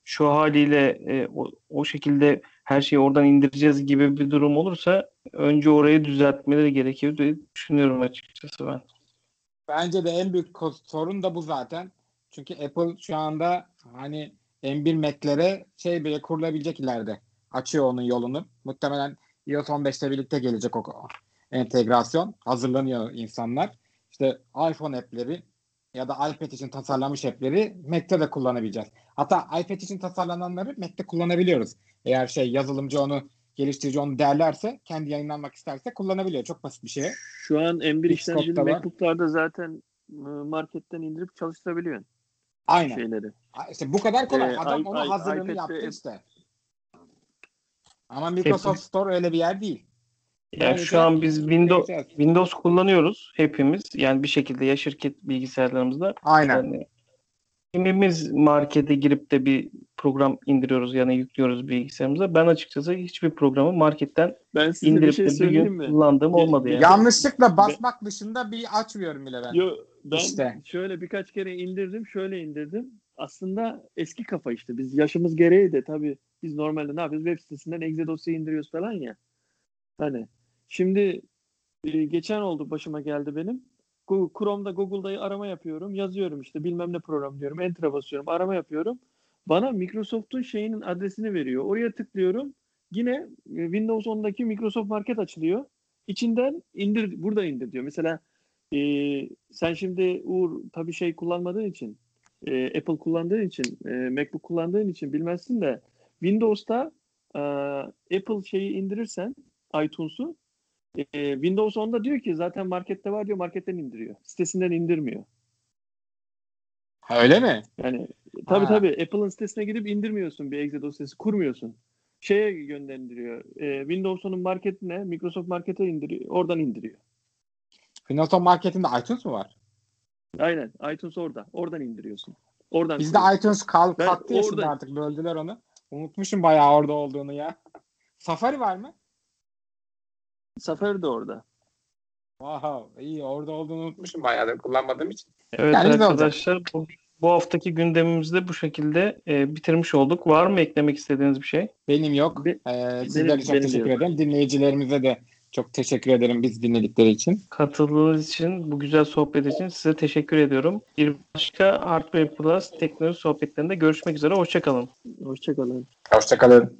şu haliyle e, o, o şekilde her şeyi oradan indireceğiz gibi bir durum olursa önce orayı düzeltmeleri gerekiyor diye düşünüyorum açıkçası ben. Bence de en büyük sorun da bu zaten. Çünkü Apple şu anda hani M1 Mac'lere şey bile kurulabilecek ileride. Açıyor onun yolunu. Muhtemelen iOS 15'te birlikte gelecek o entegrasyon. Hazırlanıyor insanlar. İşte iPhone app'leri ya da iPad için tasarlanmış app'leri Mac'te de kullanabileceğiz. Hatta iPad için tasarlananları Mac'te kullanabiliyoruz. Eğer şey yazılımcı onu geliştirici onu değerlerse kendi yayınlanmak isterse kullanabiliyor. Çok basit bir şey. Şu an M1 Xcode'da işlemcili. MacBook'larda zaten e, marketten indirip çalıştırabiliyorsun Aynen. şeyleri. İşte bu kadar kolay. Ee, Adam i- onu i- hazırlığını iPad'de- yaptı işte. Ama Microsoft Store öyle bir yer değil. Yani Yani şu an biz Windows. Windows kullanıyoruz hepimiz. Yani bir şekilde ya şirket bilgisayarlarımızda. Aynen. Yani kimimiz markete girip de bir program indiriyoruz yani yüklüyoruz bilgisayarımıza. Ben açıkçası hiçbir programı marketten Ben size bir indirip şey de bir gün mi? kullandığım Bir- olmadı bir- yani. Yanlışlıkla basmak dışında bir açmıyorum bile ben. Yo, ben İşte. şöyle birkaç kere indirdim, şöyle indirdim. aslında eski kafa işte. Biz yaşımız gereği de tabii biz normalde ne yapıyoruz? Web sitesinden exe dosya indiriyoruz falan ya. Hani şimdi e, geçen oldu başıma geldi benim. Chrome'da Google'da arama yapıyorum. Yazıyorum işte bilmem ne program diyorum. Enter'a basıyorum. Arama yapıyorum. Bana Microsoft'un şeyinin adresini veriyor. Oraya tıklıyorum. Yine e, Windows 10'daki Microsoft Market açılıyor. İçinden indir, burada indir diyor. Mesela e, sen şimdi Uğur tabii şey kullanmadığın için e, Apple kullandığın için e, MacBook kullandığın için bilmezsin de Windows'ta e, Apple şeyi indirirsen iTunes'u e, Windows 10'da diyor ki zaten markette var diyor marketten indiriyor. Sitesinden indirmiyor. Ha, öyle mi? Yani tabii Ha. tabii Apple'ın sitesine gidip indirmiyorsun bir exe dosyası kurmuyorsun. Şeye gönderiyor. E, Windows 10'un marketine Microsoft Market'e indiriyor. Oradan indiriyor. Windows 10 marketinde iTunes mu var? Aynen. iTunes orada. Oradan indiriyorsun. Oradan Bizde iTunes kal kalktı ya şimdi artık böldüler onu. Unutmuşum bayağı orada olduğunu ya. Safari var mı? Safari de orada. Wow, iyi orada olduğunu unutmuşum bayağı da kullanmadığım için. Evet Yani arkadaşlar bu, bu haftaki gündemimizi de bu şekilde e, bitirmiş olduk. Var mı eklemek istediğiniz bir şey? Benim yok. Be- Ee, sizlere çok benim teşekkür yok. ederim. Dinleyicilerimize de çok teşekkür ederim biz dinledikleri için. Katıldığınız için, bu güzel sohbet için size teşekkür ediyorum. Bir başka Hardware Plus teknoloji sohbetlerinde görüşmek üzere. Hoşçakalın. Hoşçakalın. Hoşçakalın.